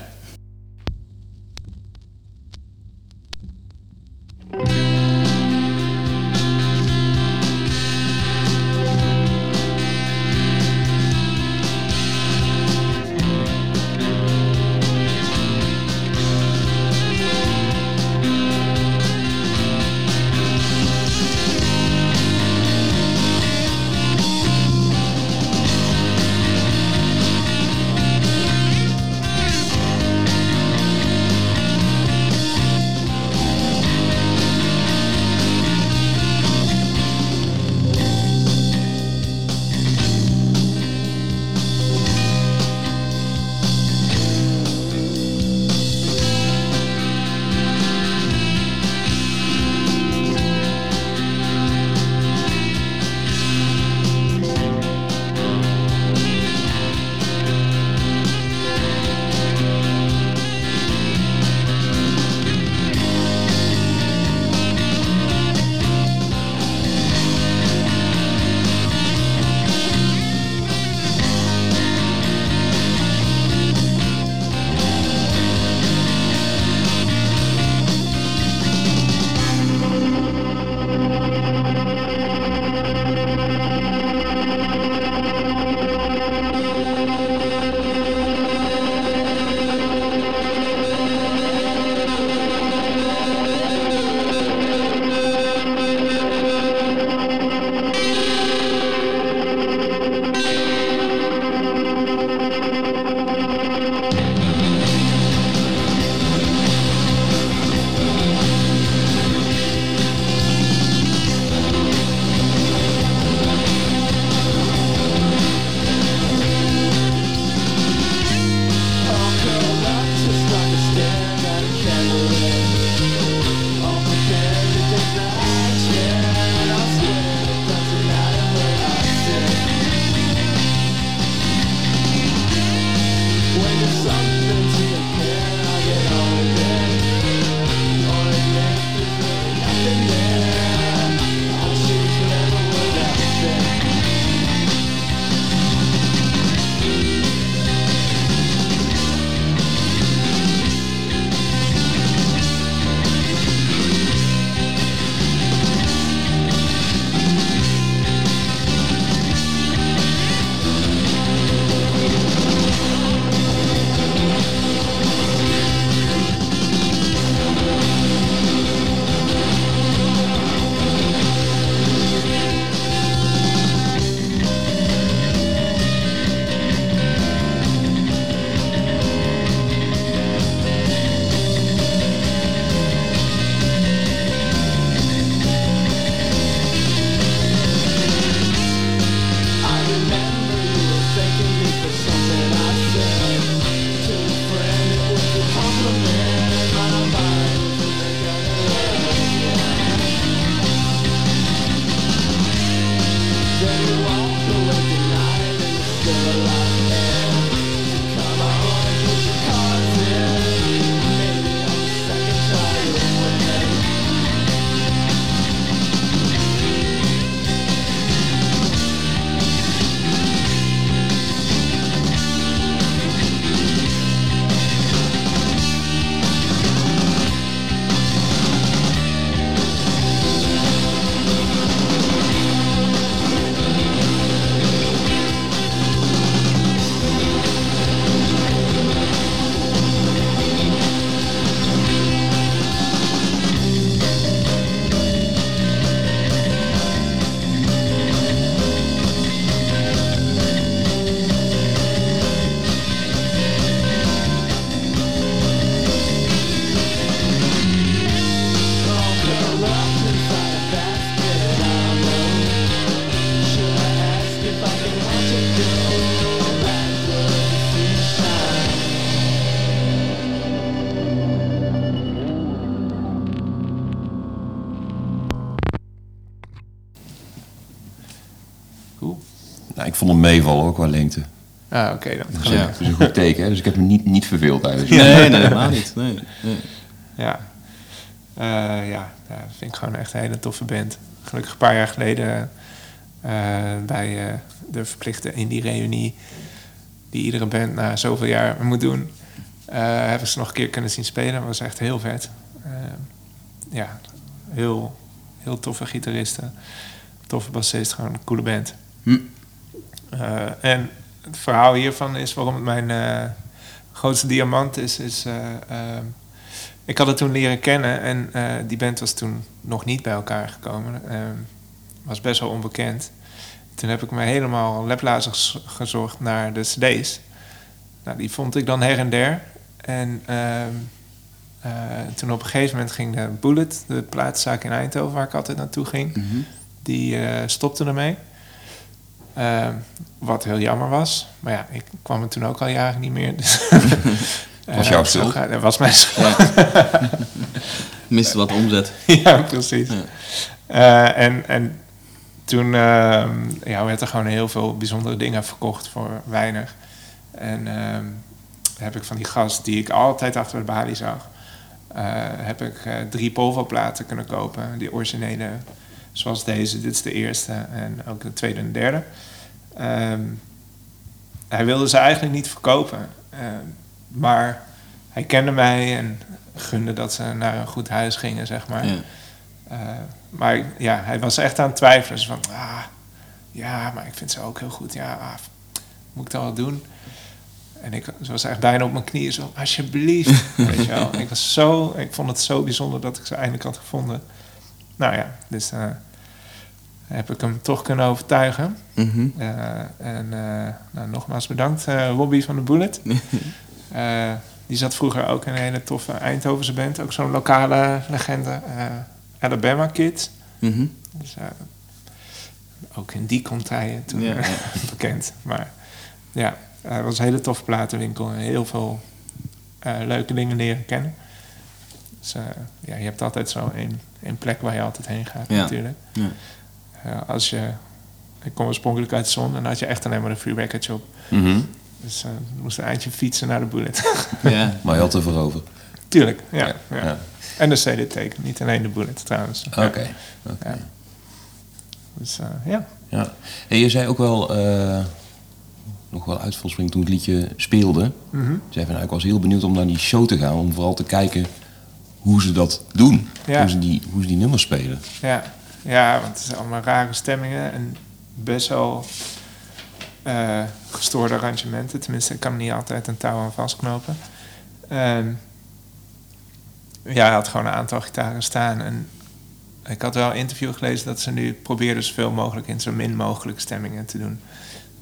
Meevallen ook qua lengte. Ah, oké dan. Dus, Ja. eh, dat is een goed teken, hè? dus ik heb me niet, niet verveeld het Nee, nee, helemaal niet. Nee, nee. Ja. Eh, ja, ja, dat vind ik gewoon echt een hele toffe band. Gelukkig een paar jaar geleden eh, bij eh, de verplichte indie-reunie... die iedere band na zoveel jaar moet doen... eh hebben ze nog een keer kunnen zien spelen. Dat was echt heel vet. Eh, ja, heel, heel toffe gitaristen. Toffe bassist, gewoon een coole band. Hm. Eh, en het verhaal hiervan is waarom het mijn eh, grootste diamant is. is eh, ehm, ik had het toen leren kennen en eh, die band was toen nog niet bij elkaar gekomen. Ehm, was best wel onbekend. Toen heb ik me helemaal laplazig gezocht naar de cd's. Nou, die vond ik dan her en der. En ehm, eh, toen op een gegeven moment ging de Bullet, de plaatszaak in Eindhoven, waar ik altijd naartoe ging, Mhm. die eh, stopte ermee. Ehm, wat heel jammer was. Maar ja, ik kwam er toen ook al jaren niet meer. Dus Was Eh, jouw zo schuld? Dat was mijn schuld. Miste wat omzet. ja, precies. Ja. Eh, en, en toen ehm, ja, werd er gewoon heel veel bijzondere dingen verkocht voor weinig. En ehm, heb ik van die gast die ik altijd achter de balie zag, eh, heb ik eh, drie Polvo-platen kunnen kopen. Die originele, zoals deze. Dit is de eerste en ook de tweede en derde. Ehm, hij wilde ze eigenlijk niet verkopen. Ehm, maar hij kende mij en gunde dat ze naar een goed huis gingen, zeg maar. Ja. Eh, maar ja, hij was echt aan het twijfelen. Dus van, ah, ja, maar ik vind ze ook heel goed. Ja, ah, moet ik dat wel doen? En ik ze was echt bijna op mijn knieën zo, alsjeblieft. Weet je wel. Ik, was zo, ik vond het zo bijzonder dat ik ze eindelijk had gevonden. Nou ja, dus eh, heb ik hem toch kunnen overtuigen. Mhm. Eh, en eh, nou, nogmaals bedankt, Robbie van de Bullet. Die zat vroeger ook in een hele toffe Eindhovense band. Ook zo'n lokale legende. Alabama Kids. Mhm. Dus, ook in die komt hij toen Ja, ja. bekend. Maar ja, het was een hele toffe platenwinkel. En heel veel leuke dingen leren kennen. Dus ja, je hebt altijd zo één, plek waar je altijd heen gaat Ja. natuurlijk. Ja. Eh, als je... Ik kom oorspronkelijk uit Zon en dan had je echt alleen maar een free record shop. Mhm. Dus we moesten een eindje fietsen naar de Bullet. Ja. Maar je had ervoor over. Tuurlijk, ja. Ja. En de CD-teken, niet alleen de Bullet trouwens. Oké. Dus ja. Ja. En je zei ook wel, nog wel uit toen het liedje speelde. Mhm. Zei van, nou, ik was heel benieuwd om naar die show te gaan. Om vooral te kijken hoe ze dat doen. Ja. Hoe, ze die, hoe ze die nummers spelen. Ja, ja, want het zijn allemaal rare stemmingen en best wel eh, gestoorde arrangementen. Tenminste, ik kan er niet altijd een touw aan vastknopen. Ehm, ja, hij had gewoon een aantal gitaren staan. En ik had wel een interview gelezen dat ze nu proberen zoveel mogelijk in zo min mogelijk stemmingen te doen.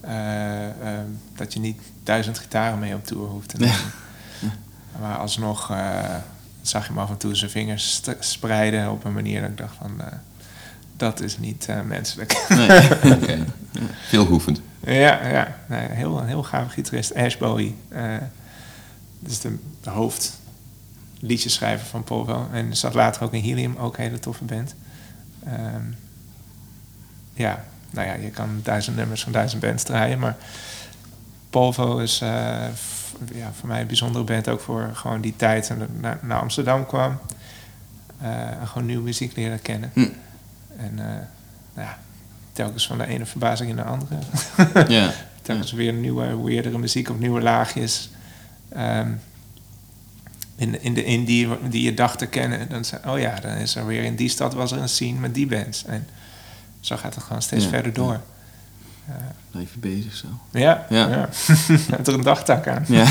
Eh, ehm, dat je niet duizend gitaren mee op tour hoeft te nemen. Maar alsnog eh, zag je hem af en toe zijn vingers spreiden op een manier dat ik dacht van... eh, dat is niet eh, menselijk. Nee. Oké. Veel geoefend. ja, ja. Nee, heel, een heel gaaf gitarist. Ash Bowie. eh dus de, de hoofdliedjeschrijver van Polvo. En zat later ook in Helium, ook een hele toffe band. Ehm, ja, nou ja, je kan duizend nummers van duizend bands draaien, maar Polvo is ja, voor mij een bijzondere band ook voor gewoon die tijd en dat ik naar, naar Amsterdam kwam. eh, en gewoon nieuwe muziek leren kennen. Hm. En eh, ja, telkens van de ene verbazing in de andere. Ja. telkens weer nieuwe, weirdere muziek of nieuwe laagjes. Ehm, in, in de in die, die je dacht te kennen. Dan zei, oh ja, dan is er weer in die stad was er een scene met die bands. En zo gaat het gewoon steeds Ja, verder door. Blijf je bezig zo. Ja, ja. Ja. Met er een dagtak aan. Ja.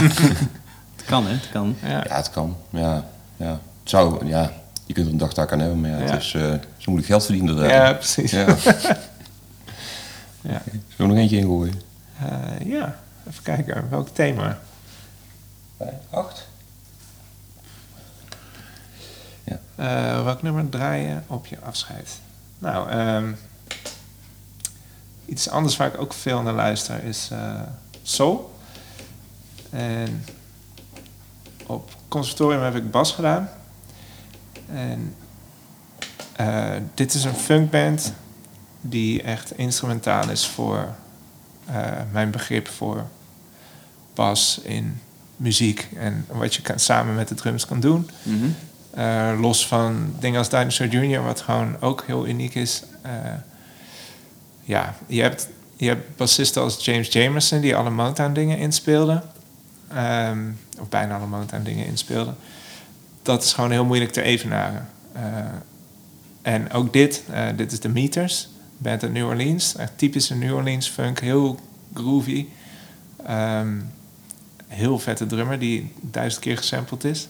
het kan, hè? Het kan. Ja. Ja, het kan. Ja, ja. Het zou, ja, je kunt er een dagtaak aan hebben, maar ja, Ja. het is, eh zo moet ik geld verdienen. inderdaad. Ja, precies. Ja. Ja. Zullen we nog eentje ingooien? Eh, ja, even kijken. Welk thema? Acht. Eh, welk nummer draaien op je afscheid? Nou, ehm, iets anders waar ik ook veel naar luister is eh soul. En op conservatorium heb ik bas gedaan. En eh, dit is een funkband die echt instrumentaal is voor eh, mijn begrip voor bas in muziek. En wat je kan, samen met de drums kan doen. Mhm. Los van dingen als Dinosaur Jr., wat gewoon ook heel uniek is. Ja, je hebt, je hebt bassisten als James Jamerson, die alle Motown dingen inspeelden. Ehm, of bijna alle Motown dingen inspeelden. Dat is gewoon heel moeilijk te evenaren. Eh, en ook dit, eh, dit is de Meters, band uit New Orleans. Echt typische New Orleans funk, heel groovy. Ehm, heel vette drummer die duizend keer gesampled is.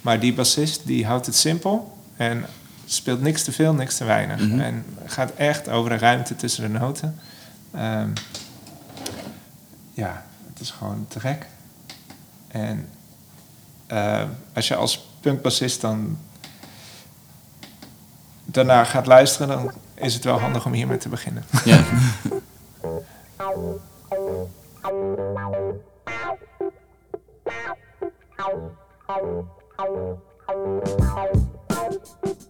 Maar die bassist die houdt het simpel en speelt niks te veel, niks te weinig. Mhm. En gaat echt over de ruimte tussen de noten. Ehm, ja, het is gewoon te gek. En eh, als je als punkbassist dan daarna gaat luisteren, dan is het wel handig om hiermee te beginnen. Ja.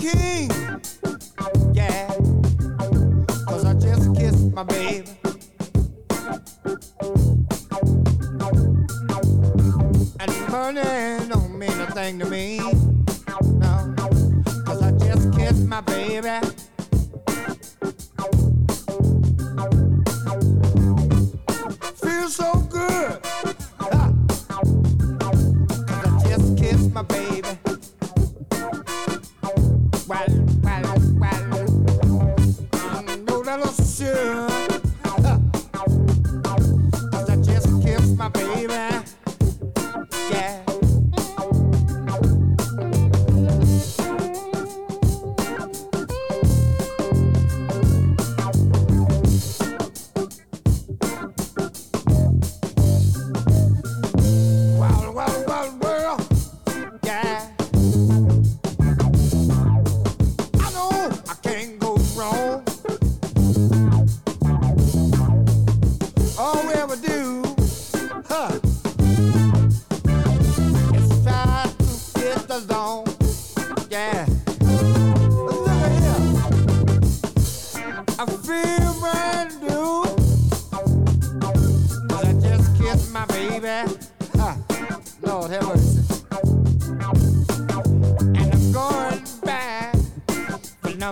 king. Yeah. Cause I just kissed my baby. Money don't mean a thing to me. No. Cause I just kissed my baby.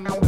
For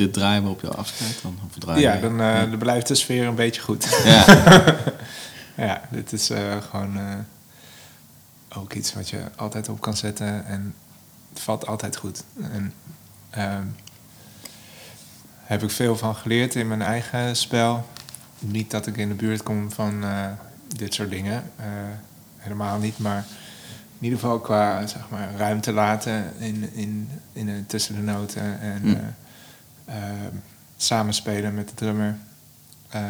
Dit draaien we op jouw afscheid dan? Of ja dan, eh, dan blijft de sfeer een beetje goed. Ja. ja, dit is eh, gewoon eh, ook iets wat je altijd op kan zetten en het valt altijd goed. En ehm, heb ik veel van geleerd in mijn eigen spel. Niet dat ik in de buurt kom van dit soort dingen, helemaal niet, maar in ieder geval qua zeg maar, ruimte laten in, in, in, tussen de noten en Hm. Samenspelen met de drummer. Ehm,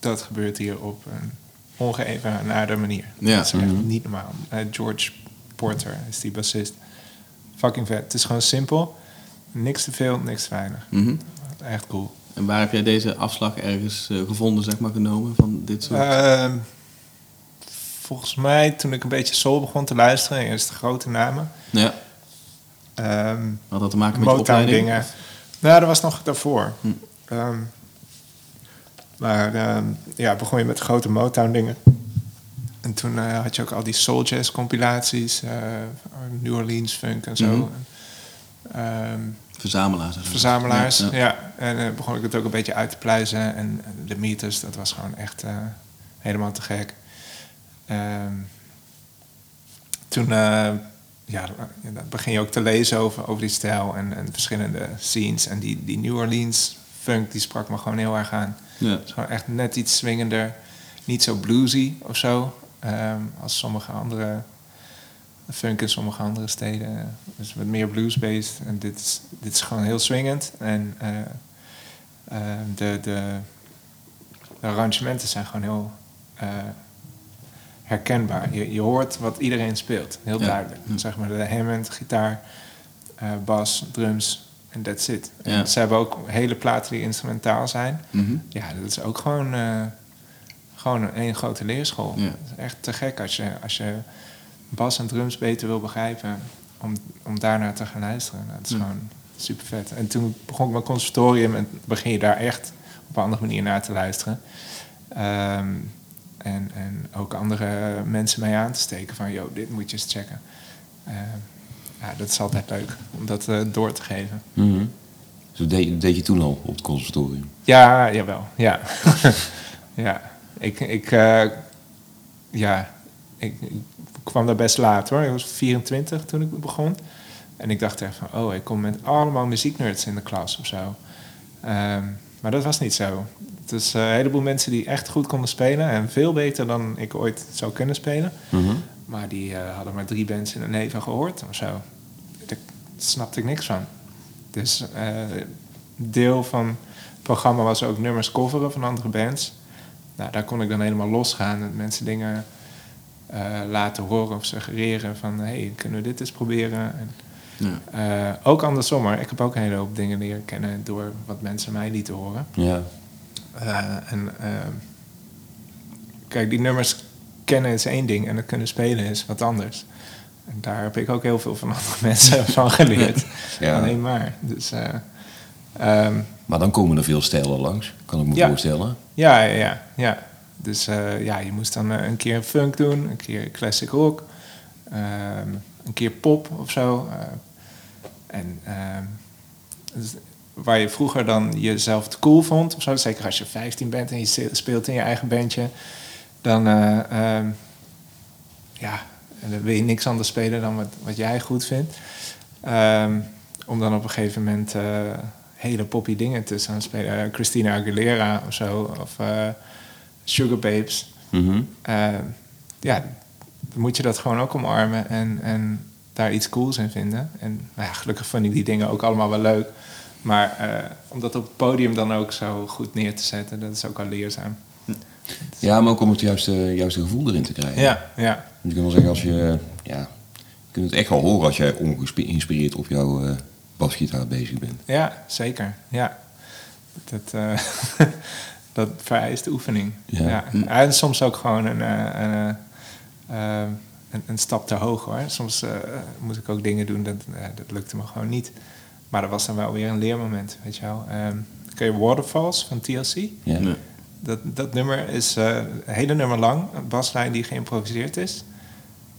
dat gebeurt hier op een ongeëvenaarde manier. Ja. Dat is echt Mhm. niet normaal. Eh, George Porter is die bassist. Fucking vet. Het is gewoon simpel. Niks te veel, niks te weinig. Mhm. Echt cool. En waar heb jij deze afslag ergens eh, gevonden, zeg maar, genomen van dit soort? Ehm, volgens mij, toen ik een beetje soul begon te luisteren, eerst de grote namen. ja. Ehm, Had dat te maken met je Motown opleiding? dingen. Nou, dat was nog daarvoor. Hm. Ehm, maar ehm, ja, begon je met grote Motown dingen. En toen eh, had je ook al die soul jazz compilaties, eh, New Orleans funk en zo. Mhm. Ehm, Verzamelaars. verzamelaars, Ja, ja. ja. En eh, begon ik het ook een beetje uit te pluizen. En de meters, dat was gewoon echt helemaal te gek. Toen ja, dan begin je ook te lezen over, over die stijl en, en verschillende scenes. En die, die New Orleans funk, die sprak me gewoon heel erg aan. Ja. Het is gewoon echt net iets swingender. Niet zo bluesy of zo. ehm, als sommige andere funk in sommige andere steden. Dus wat meer blues-based. En dit is, dit is gewoon heel swingend. En eh, eh, de, de, de arrangementen zijn gewoon heel eh, herkenbaar. Je, je hoort wat iedereen speelt. Heel duidelijk. Zeg maar de Hammond, gitaar, eh, bas, drums en that's it. En ze hebben ook hele platen die instrumentaal zijn. Mhm. Ja, dat is ook gewoon, eh, gewoon een, grote leerschool. Het is echt te gek als je, als je bas en drums beter wil begrijpen... om, om daarnaar te gaan luisteren. Nou, dat is gewoon super vet. En toen begon ik mijn conservatorium... en begin je daar echt op een andere manier naar te luisteren. Ehm, en, en ook andere mensen mee aan te steken van... yo, dit moet je eens checken. Ehm, ja, dat is altijd leuk om dat eh, door te geven. Dus dat deed, je toen al op het conservatorium? Ja, jawel. Ja. ja. Ik, ik, eh, ja, ik, ik kwam daar best laat hoor. Ik was 24 toen ik begon. En ik dacht echt van, oh, ik kom met allemaal muzieknerds in de klas of zo. Ehm, maar dat was niet zo. Is eh, een heleboel mensen die echt goed konden spelen. En veel beter dan ik ooit zou kunnen spelen. Mhm. Maar die eh, hadden maar drie bands in hun leven gehoord of zo. Daar snapte ik niks van. Dus eh, deel van het programma was ook nummers coveren van andere bands. Nou, daar kon ik dan helemaal losgaan en mensen dingen laten horen of suggereren van... hé, hey, kunnen we dit eens proberen? En, Ja. ook andersom hoor. Ik heb ook een hele hoop dingen leren kennen door wat mensen mij lieten horen. Ja. Eh, en ehm, kijk, die nummers kennen is één ding en het kunnen spelen is wat anders. En daar heb ik ook heel veel van andere mensen van geleerd. Ja. Alleen maar. Dus eh, ehm, Maar dan komen er veel stijlen langs, kan ik me Ja. voorstellen. ja, ja, ja, ja. Dus eh, ja, je moest dan een keer funk doen, een keer classic rock, ehm, een keer pop of zo. en dus waar je vroeger dan jezelf te cool vond, of zo, zeker als je 15 bent en je speelt in je eigen bandje, dan, eh, ehm, ja, dan wil je niks anders spelen dan wat, wat jij goed vindt. Ehm, om dan op een gegeven moment eh, hele poppy dingen te gaan spelen. Eh, Christina Aguilera of zo, of Sugar Babes. Mhm. Eh, ja, dan moet je dat gewoon ook omarmen en, en daar iets cools in vinden. En nou ja, gelukkig vond ik die dingen ook allemaal wel leuk. Maar eh, om dat op het podium dan ook zo goed neer te zetten, dat is ook al leerzaam. Ja, maar ook om het juiste, juiste gevoel erin te krijgen. Ja, ja. Want je kunt wel zeggen, als je, ja, je kunt het echt wel horen als jij ongeïnspireerd op jouw eh, basgitaar bezig bent. Ja, zeker. Ja. Dat, eh, dat vereist oefening. Ja. Ja. En soms ook gewoon een, een, een, een stap te hoog hoor. Soms moet ik ook dingen doen, dat, dat lukte me gewoon niet. Maar dat was dan wel weer een leermoment, weet je wel. Ehm ken je Waterfalls van TLC? Ja. Nee. Dat, dat nummer is eh, een hele nummer lang, een baslijn die geïmproviseerd is.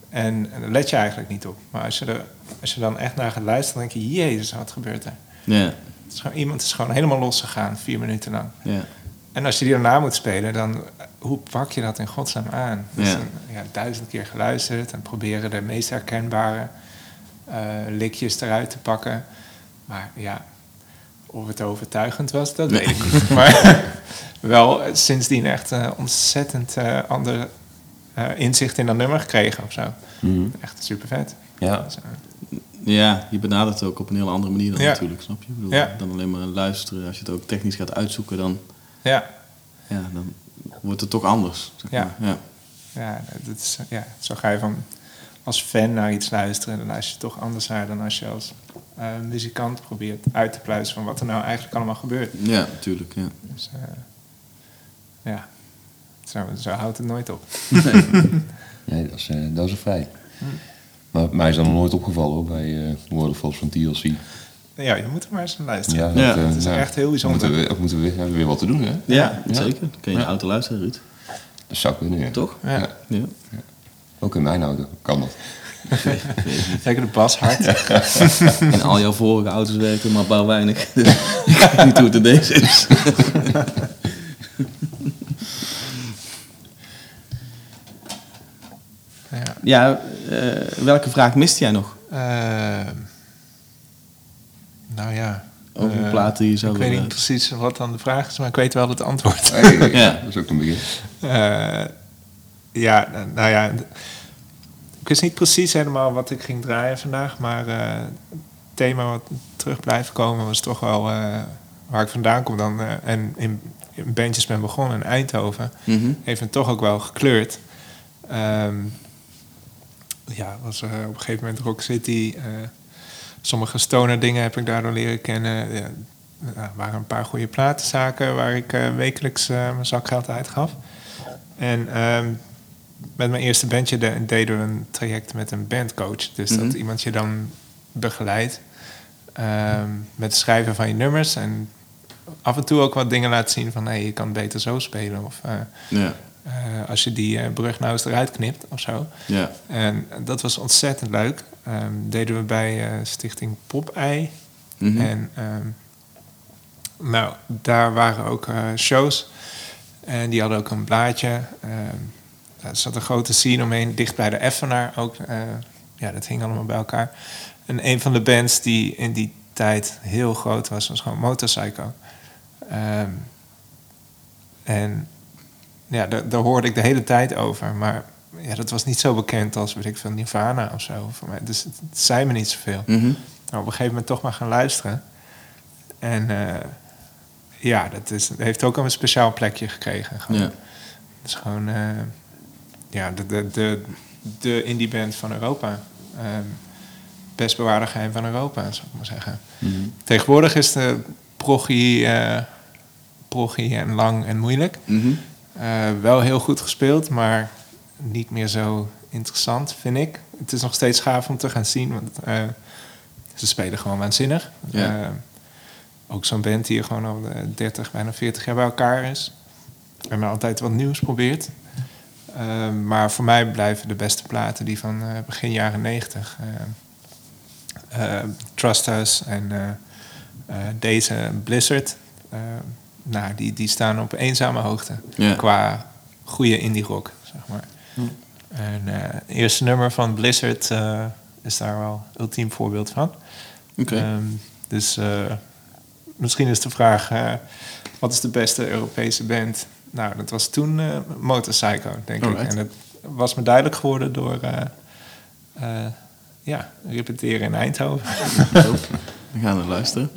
En, en daar let je eigenlijk niet op. Maar als je, er, als je dan echt naar gaat luisteren, dan denk je, jezus, wat gebeurt er? Ja, Het is gewoon, iemand is gewoon helemaal losgegaan, vier minuten lang. ja. En als je die daarna moet spelen, dan eh, hoe pak je dat in godsnaam aan? Dus Ja. dan, ja, duizend keer geluisterd en proberen de meest herkenbare eh, likjes eruit te pakken. Maar ja, of het overtuigend was, dat weet ik niet. Maar wel eh, sindsdien echt eh, ontzettend eh ander inzicht in dat nummer gekregen of zo. Mhm. Echt super vet. Ja. Dus, Ja, je benadert het ook op een heel andere manier dan Ja. natuurlijk, snap je? Ik bedoel, Ja. Dan alleen maar luisteren. Als je het ook technisch gaat uitzoeken, dan, ja, ja, dan wordt het toch anders. Zeg Ja. maar. ja. ja, dat is, ja, zo ga je van als fan naar iets luisteren. Dan luister je toch anders naar dan als je als eh, muzikant probeert uit te pluizen van wat er nou eigenlijk allemaal gebeurt. Ja, natuurlijk. Ja. Dus eh, ja, zo, zo houdt het nooit op. Nee, dat is, eh, dat is een feit. Maar mij is dat nog nooit opgevallen hoor, bij eh Waterfalls van TLC. Ja, je moet er maar eens naar luisteren. Ja, Ja, het is echt heel bijzonder. Moeten we, of moeten we, hebben we weer wat te doen, hè? Ja, Ja. zeker. Dan kun je in de auto luisteren, Ruud. Dat zou kunnen, ja. Toch? Ja. Ja. Ja. Ook in mijn auto kan dat. Zeker de bas hard. In al jouw vorige auto's werken maar bouw weinig. Dus ik weet niet hoe het in deze is. Ja. Ja, eh, welke vraag miste jij nog? Ehm, nou ja. Over eh, platen die je zou Ik weet niet precies wat dan de vraag is, maar ik weet wel het antwoord. Ja. Dat is ook een begin. Eh, ja, nou ja. Wist niet precies helemaal wat ik ging draaien vandaag, maar eh, het thema wat terug blijft komen was toch wel eh, waar ik vandaan kom dan. eh, en in, in bandjes ben begonnen in Eindhoven. Mhm. Heeft me toch ook wel gekleurd. Ehm, ja, was op een gegeven moment Rock City. sommige stoner dingen heb ik daardoor leren kennen. Ja, er waren een paar goede platenzaken waar ik wekelijks mijn zakgeld uitgaf. En ehm, met mijn eerste bandje de- deden we een traject met een bandcoach. Dus dat Mhm. iemand je dan begeleidt ehm, met het schrijven van je nummers. En af en toe ook wat dingen laat zien van... hé, je kan beter zo spelen. Of eh, Ja, eh, als je die eh, brug nou eens eruit knipt of zo. ja. En dat was ontzettend leuk. Ehm, deden we bij Stichting Popeye. Mhm. En ehm, nou, daar waren ook shows. En die hadden ook een blaadje. Er zat een grote scene omheen, dicht bij de Effenaar ook. eh, ja, dat hing allemaal bij elkaar. En een van de bands die in die tijd heel groot was, was gewoon Motorcycle. Ehm, en ja, daar, daar hoorde ik de hele tijd over. Maar ja, dat was niet zo bekend als, weet ik veel, Nirvana of zo. Voor mij. Dus het, het zei me niet zoveel. Mhm. Nou, op een gegeven moment toch maar gaan luisteren. En eh, ja, dat, is, heeft ook een speciaal plekje gekregen. Gewoon. Ja. Het is gewoon eh, ja, de, de, de, de indie band van Europa. Ehm, best bewaarde geheim van Europa, zou ik maar zeggen. Mhm. Tegenwoordig is de eh proggy en lang en moeilijk. Mhm. Eh, wel heel goed gespeeld, maar niet meer zo interessant, vind ik. Het is nog steeds gaaf om te gaan zien, want eh, ze spelen gewoon waanzinnig. Ja. Eh, ook zo'n band die gewoon al eh, 30, bijna 40 jaar bij elkaar is. En altijd wat nieuws probeert. Eh, maar voor mij blijven de beste platen die van eh, begin jaren 90. eh, eh, Trust Us en deze Blizzard. nou, die, die staan op eenzame hoogte. Qua goede indie rock, zeg maar. En eh, het eerste nummer van Blizzard is daar wel een ultiem voorbeeld van. Oké. Ehm, dus misschien is de vraag, wat is de beste Europese band? Nou, dat was toen eh Motorcycle, denk ik. En dat was me duidelijk geworden door eh, eh, ja, repeteren in Eindhoven. We gaan er luisteren.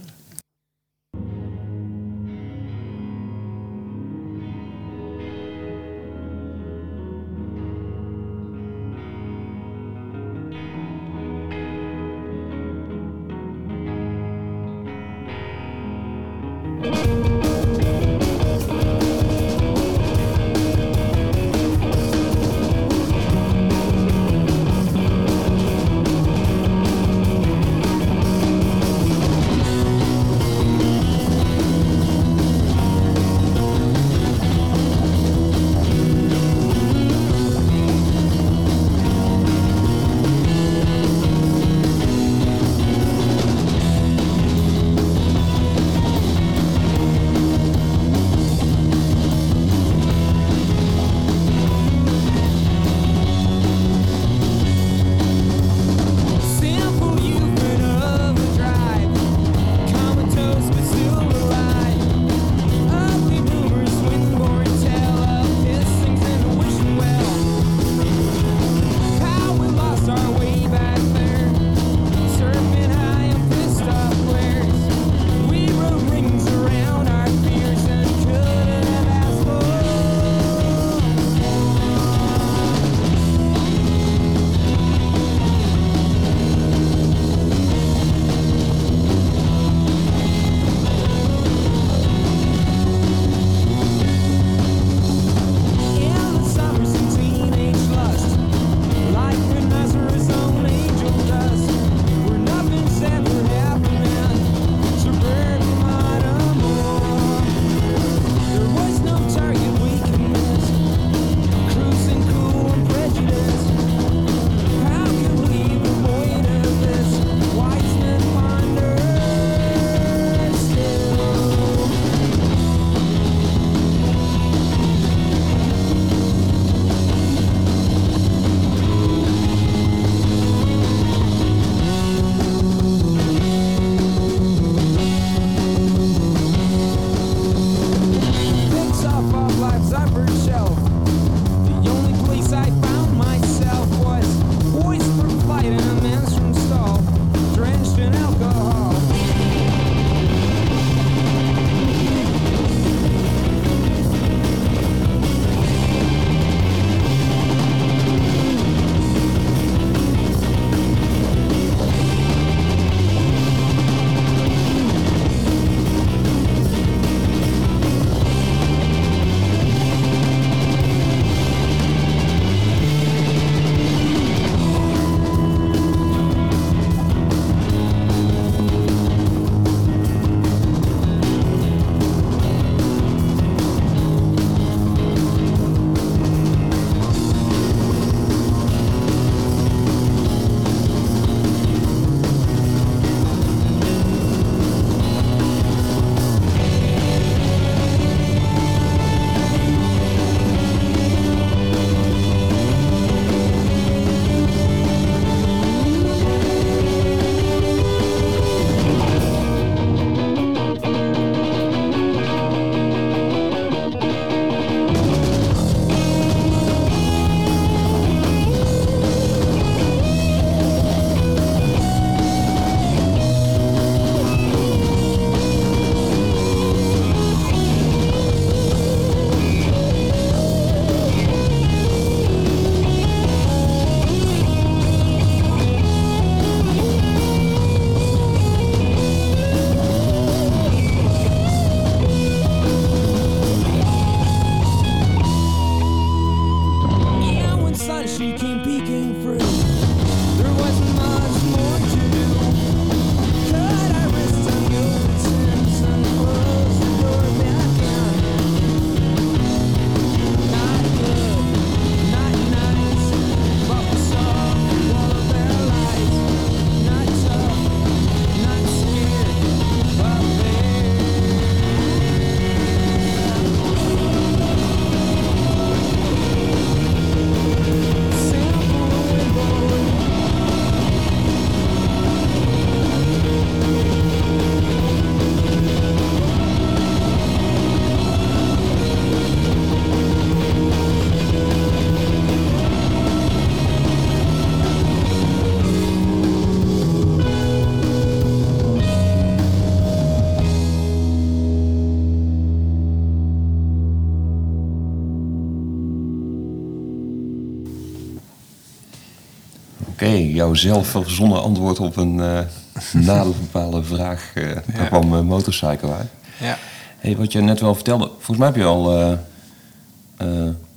Jouw zelf verzonnen antwoord op een eh naderbepaalde vraag. eh Daar Ja. kwam eh, motorcycle uit. Ja. Hey, wat je net wel vertelde, volgens mij heb je al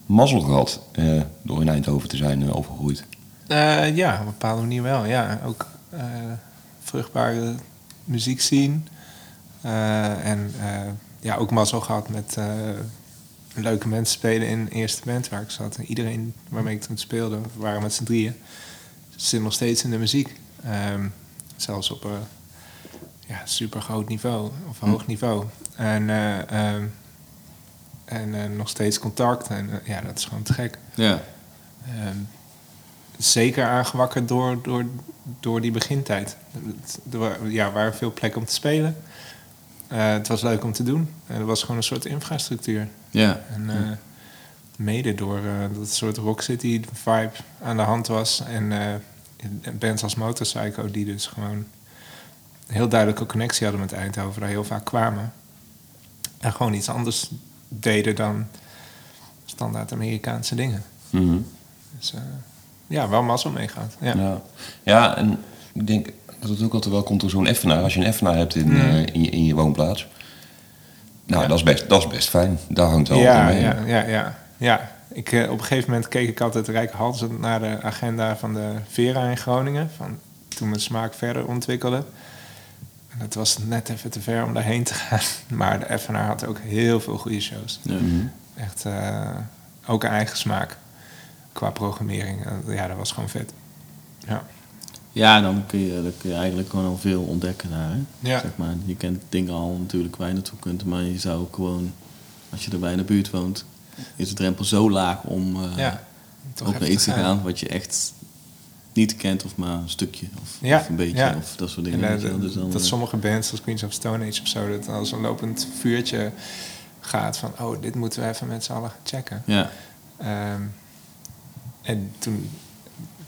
mazzel gehad eh, door in Eindhoven te zijn opgegroeid. Eh, ja, op een bepaalde manier wel. Ja, ook vruchtbare muziek zien. En ja, ook mazzel gehad met leuke mensen spelen in de eerste band waar ik zat. En iedereen waarmee ik toen speelde, waren met z'n drieën, zit nog steeds in de muziek. Ehm, zelfs op een ja, super groot niveau, of hoog niveau. En, eh, ehm, en eh, nog steeds contact. En eh, ja, dat is gewoon te gek. Ja. Ehm, zeker aangewakkerd door, door, door die begintijd. Ja, waren veel plekken om te spelen. Eh, het was leuk om te doen. En er was gewoon een soort infrastructuur. Ja. En eh, mede door eh, dat soort Rock City vibe aan de hand was. En eh, en bands als Motorcycle die dus gewoon heel duidelijke connectie hadden met Eindhoven. Daar heel vaak kwamen. En gewoon iets anders deden dan standaard Amerikaanse dingen. Dus eh, ja, wel mazzel meegaat. Ja. Ja. ja, en ik denk dat het ook altijd wel komt door zo'n effenaar. Als je een effenaar hebt in, Mm. in, je, in je woonplaats. Nou, Ja. dat, is best, dat is best fijn. Daar hangt wel ja, mee. ja, ja, ja, ja. Ik, eh, op een gegeven moment keek ik altijd rijkhalsend naar de agenda van de Vera in Groningen. Van toen mijn smaak verder ontwikkelde. En het was net even te ver om daarheen te gaan. Maar de FNR had ook heel veel goede shows. Ja. Echt eh, ook een eigen smaak qua programmering. En ja, dat was gewoon vet. Ja. Ja, dan kun, je, dan kun je eigenlijk gewoon al veel ontdekken daar. Hè? Ja. Zeg maar. Je kent dingen al natuurlijk waar je naartoe kunt, maar je zou ook gewoon, als je erbij in de buurt woont, is de drempel zo laag om eh, ja. Iets te gaan. wat je echt niet kent of maar een stukje of, Ja, of een beetje ja. of dat soort En, dingen. Dus dan, dat eh, sommige bands, als Queens of Stone Age of zo, dat als een lopend vuurtje gaat van, oh, dit moeten we even met z'n allen gaan checken. Ja, Ehm, en toen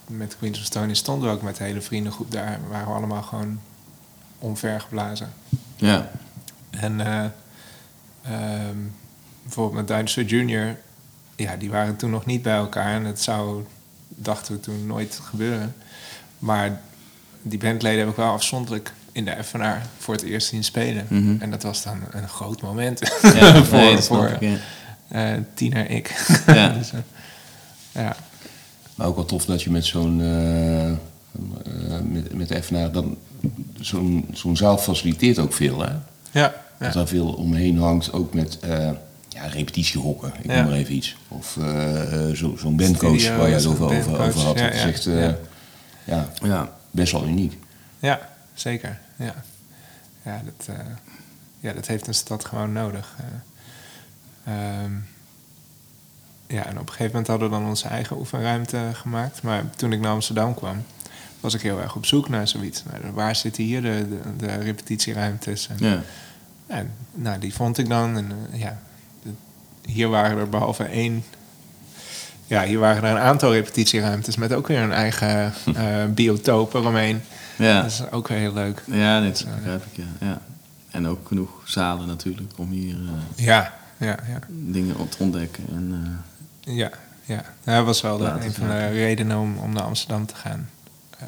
met Queens of Stone Age stonden we ook met de hele vriendengroep daar, waren we allemaal gewoon omvergeblazen. ja, En ehm, bijvoorbeeld met Dinosaur Junior, ja, die waren toen nog niet bij elkaar en het zou, dachten we toen, nooit gebeuren. Maar die bandleden heb ik wel afzonderlijk in de FNR voor het eerst zien spelen. Mhm. En dat was dan een groot moment ja voor, nee, dat voor ik, ja. eh, tiener ik. Ja. dus, eh, ja. Maar ook wel tof dat je met zo'n eh, eh, met, met de FNA dan zo'n zo'n zaal faciliteert ook veel, hè? Ja, Dat ja. daar veel omheen hangt, ook met eh ja, repetitiehokken, ik noem maar even iets. Of eh, eh, zo- zo'n bandcoach Studio, waar jij het over, over, over had. ja, dat is echt eh, Ja. best wel uniek. ja, zeker. Ja, ja, dat, ja, dat heeft een stad gewoon nodig. eh. Ehm, ja, en op een gegeven moment hadden we dan onze eigen oefenruimte gemaakt. Maar toen ik naar Amsterdam kwam, was ik heel erg op zoek naar zoiets. Nou, waar zitten hier de, de, de repetitieruimtes? En, ja, En nou, die vond ik dan. En ja, hier waren er behalve één. Ja, hier waren er een aantal repetitieruimtes met ook weer een eigen eh biotoop eromheen. ja. Dat is ook weer heel leuk. ja dit begrijp ik, ja. ja. En ook genoeg zalen natuurlijk om hier eh, Ja, ja, ja. dingen op te ontdekken. En, eh, Ja, ja. Dat was wel de, een van de redenen om, om naar Amsterdam te gaan. Eh,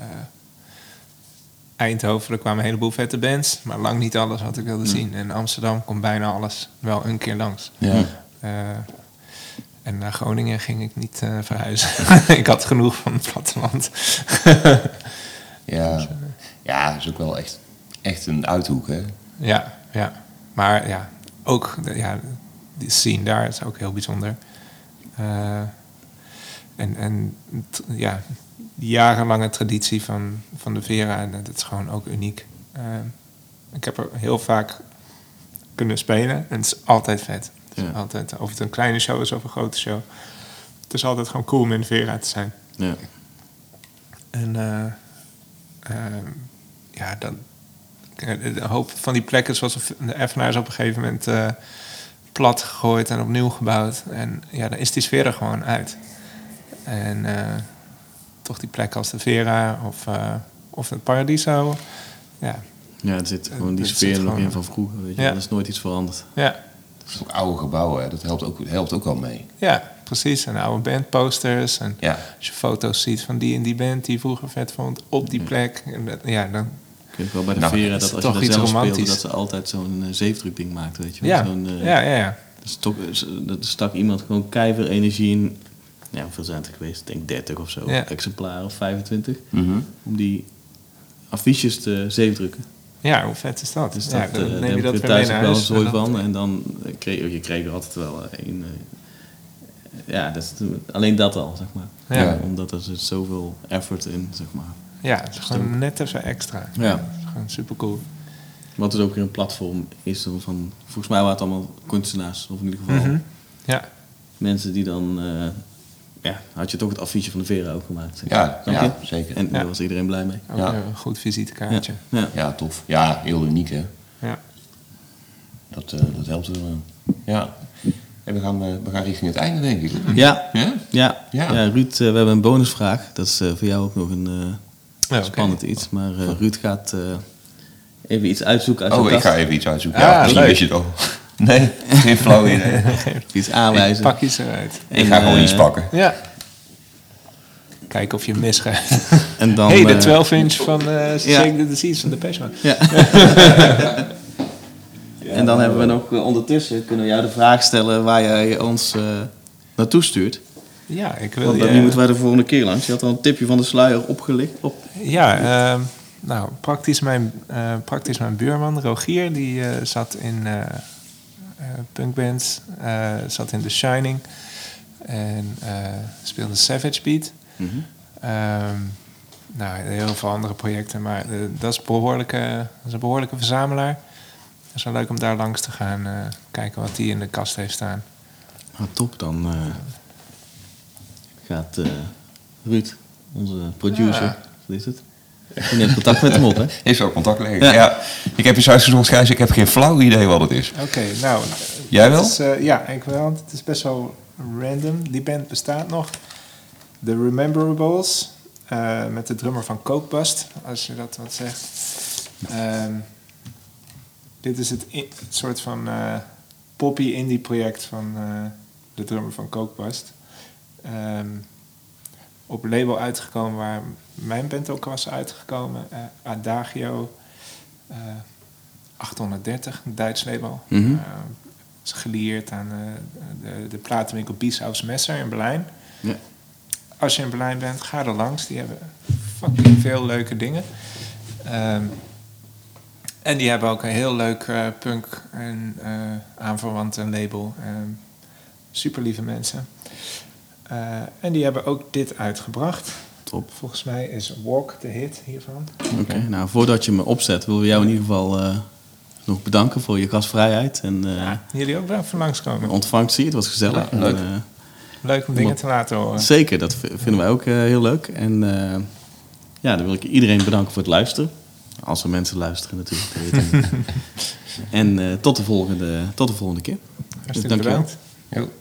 Eindhoven, er kwamen een heleboel vette bands, maar lang niet alles wat ik wilde zien. En Amsterdam komt bijna alles wel een keer langs. Ja. Eh, en naar Groningen ging ik niet eh, verhuizen. ik had genoeg van het platteland. Ja, ja, dat is ook wel echt, echt een uithoek, hè? ja, ja. Maar ja, ook ja, die scene daar is ook heel bijzonder. Eh, en en ja, die jarenlange traditie van, van de Vera, dat is gewoon ook uniek. Ik heb er heel vaak kunnen spelen en het is altijd vet. Ja. altijd, of het een kleine show is of een grote show. Het is altijd gewoon cool om in Vera te zijn. ja. En eh, ehm, ja, dan, een hoop van die plekken, zoals de FNA is op een gegeven moment eh, plat gegooid en opnieuw gebouwd. En ja, dan is die sfeer er gewoon uit. En eh, toch die plekken als de Vera of, eh, of het Paradiso. Ja, ja, er zit gewoon die Er sfeer er nog in van vroeger. Weet je. Ja. Er is nooit iets veranderd. ja, oude gebouwen, hè, dat helpt ook, helpt ook wel mee. Ja, precies. En oude bandposters. En Ja, als je foto's ziet van die en die band die je vroeger vet vond op die plek. En dat- ja, dan, Ik weet wel bij de Nou, Vera dat als je toch daar iets zelf speelde, romantisch. dat ze altijd zo'n eh, zeefdruk ding maakten, weet je wel. ja, Zo'n, eh, ja, ja, ja. dus toch, dat stak iemand gewoon keiveel energie in. Ja, hoeveel zijn het er geweest? Ik denk 30 of zo. Ja. Exemplaren of 25. Mhm. Om die affiches te zeefdrukken. Ja, hoe vet is dat? Dus ja, dat, dan eh, neem je dat weer thuis mee wel een zooi van. En dan eh, kreeg je kreeg er altijd wel een. eh, ja, dat is, alleen dat al, zeg maar. Ja. Omdat er zit zoveel effort in, zeg maar. Ja, het is gewoon net even extra. Ja. Is gewoon super cool. Wat dus ook weer een platform is van... Volgens mij waren het allemaal kunstenaars. Of in ieder geval Mhm. Ja, mensen die dan... eh, ja, had je toch het affiche van de Vera ook gemaakt. zeg. Ja, zeker. En Ja. daar was iedereen blij mee. ook Ja. een goed visitekaartje. Ja. Ja, tof. Ja, heel uniek hè. Ja. Dat, eh, dat helpt wel. eh. Ja. En we gaan, eh, we gaan richting het einde denk ik. Ja, Ja? ja. Ja. ja. Ruud, eh, we hebben een bonusvraag. Dat is eh, voor jou ook nog een eh, spannend iets. Maar eh, Ruud gaat eh, even iets uitzoeken uit Oh, ik ga even iets uitzoeken. Ah, Ja, misschien leuk. wist je het al. Nee, geen flauw idee. Iets aanwijzen. Pak je eruit. Ik ga gewoon eh, iets pakken. Ja. Kijken of je hem misgaat. En dan, hey, de eh, 12 inch van eh ja. Shake the Disease van de Passion. Ja. en dan hebben we nog eh, ondertussen kunnen we jou de vraag stellen waar jij ons eh, naartoe stuurt. Ja, ik wil Want wie moeten wij de volgende keer langs? Je had al een tipje van de sluier opgelicht. Op. Ja, ehm, nou, praktisch mijn, eh, praktisch mijn buurman, Rogier, die eh, zat in eh, eh, punkbands, eh, zat in The Shining en eh, speelde Savage Beat. Ehm, nou, heel veel andere projecten, maar eh, dat, is behoorlijke, dat is een behoorlijke verzamelaar. Het is wel leuk om daar langs te gaan eh, kijken wat hij in de kast heeft staan. Nou, top, dan eh, gaat eh, Ruud, onze producer, Ja. is het? Je neemt contact met hem op, hè? Is wel contact leggen. Ja. Ja. Ik heb eens uitgezocht, Gijs. Ik heb geen flauw idee wat het is. Oké, nou. Jij het wel? Is, eh, ja, ik wel. want Het is best wel random. Die band bestaat nog. The Rememberables. eh, met de drummer van Coke als je dat wat zegt. Ehm, dit is het, soort van eh, poppy indie project van eh, de drummer van Coke Ehm, op label uitgekomen waar mijn band ook was uitgekomen. eh, Adagio. eh, 830, een Duits label. Eh, is gelieerd aan de, de platenwinkel Bieshaus Messer in Berlijn. Ja. Als je in Berlijn bent, ga er langs. Die hebben fucking veel leuke dingen. Ehm, en die hebben ook een heel leuk punk en eh aanverwante label. Ehm super lieve mensen. Eh, en die hebben ook dit uitgebracht. Top. Volgens mij is Walk de hit hiervan. Oké, nou voordat je me opzet, willen we jou in ieder geval eh, nog bedanken voor je gastvrijheid. En eh Jullie ook wel even langskomen. ontvangst zie je, het was gezellig. Ja, leuk. En, Leuk om dingen te laten horen. Zeker, dat vinden wij ook eh, heel leuk. En eh, ja, dan wil ik iedereen bedanken voor het luisteren. Als er mensen luisteren natuurlijk. en eh, tot, de volgende, tot de volgende keer. Hartstikke dankjewel. bedankt.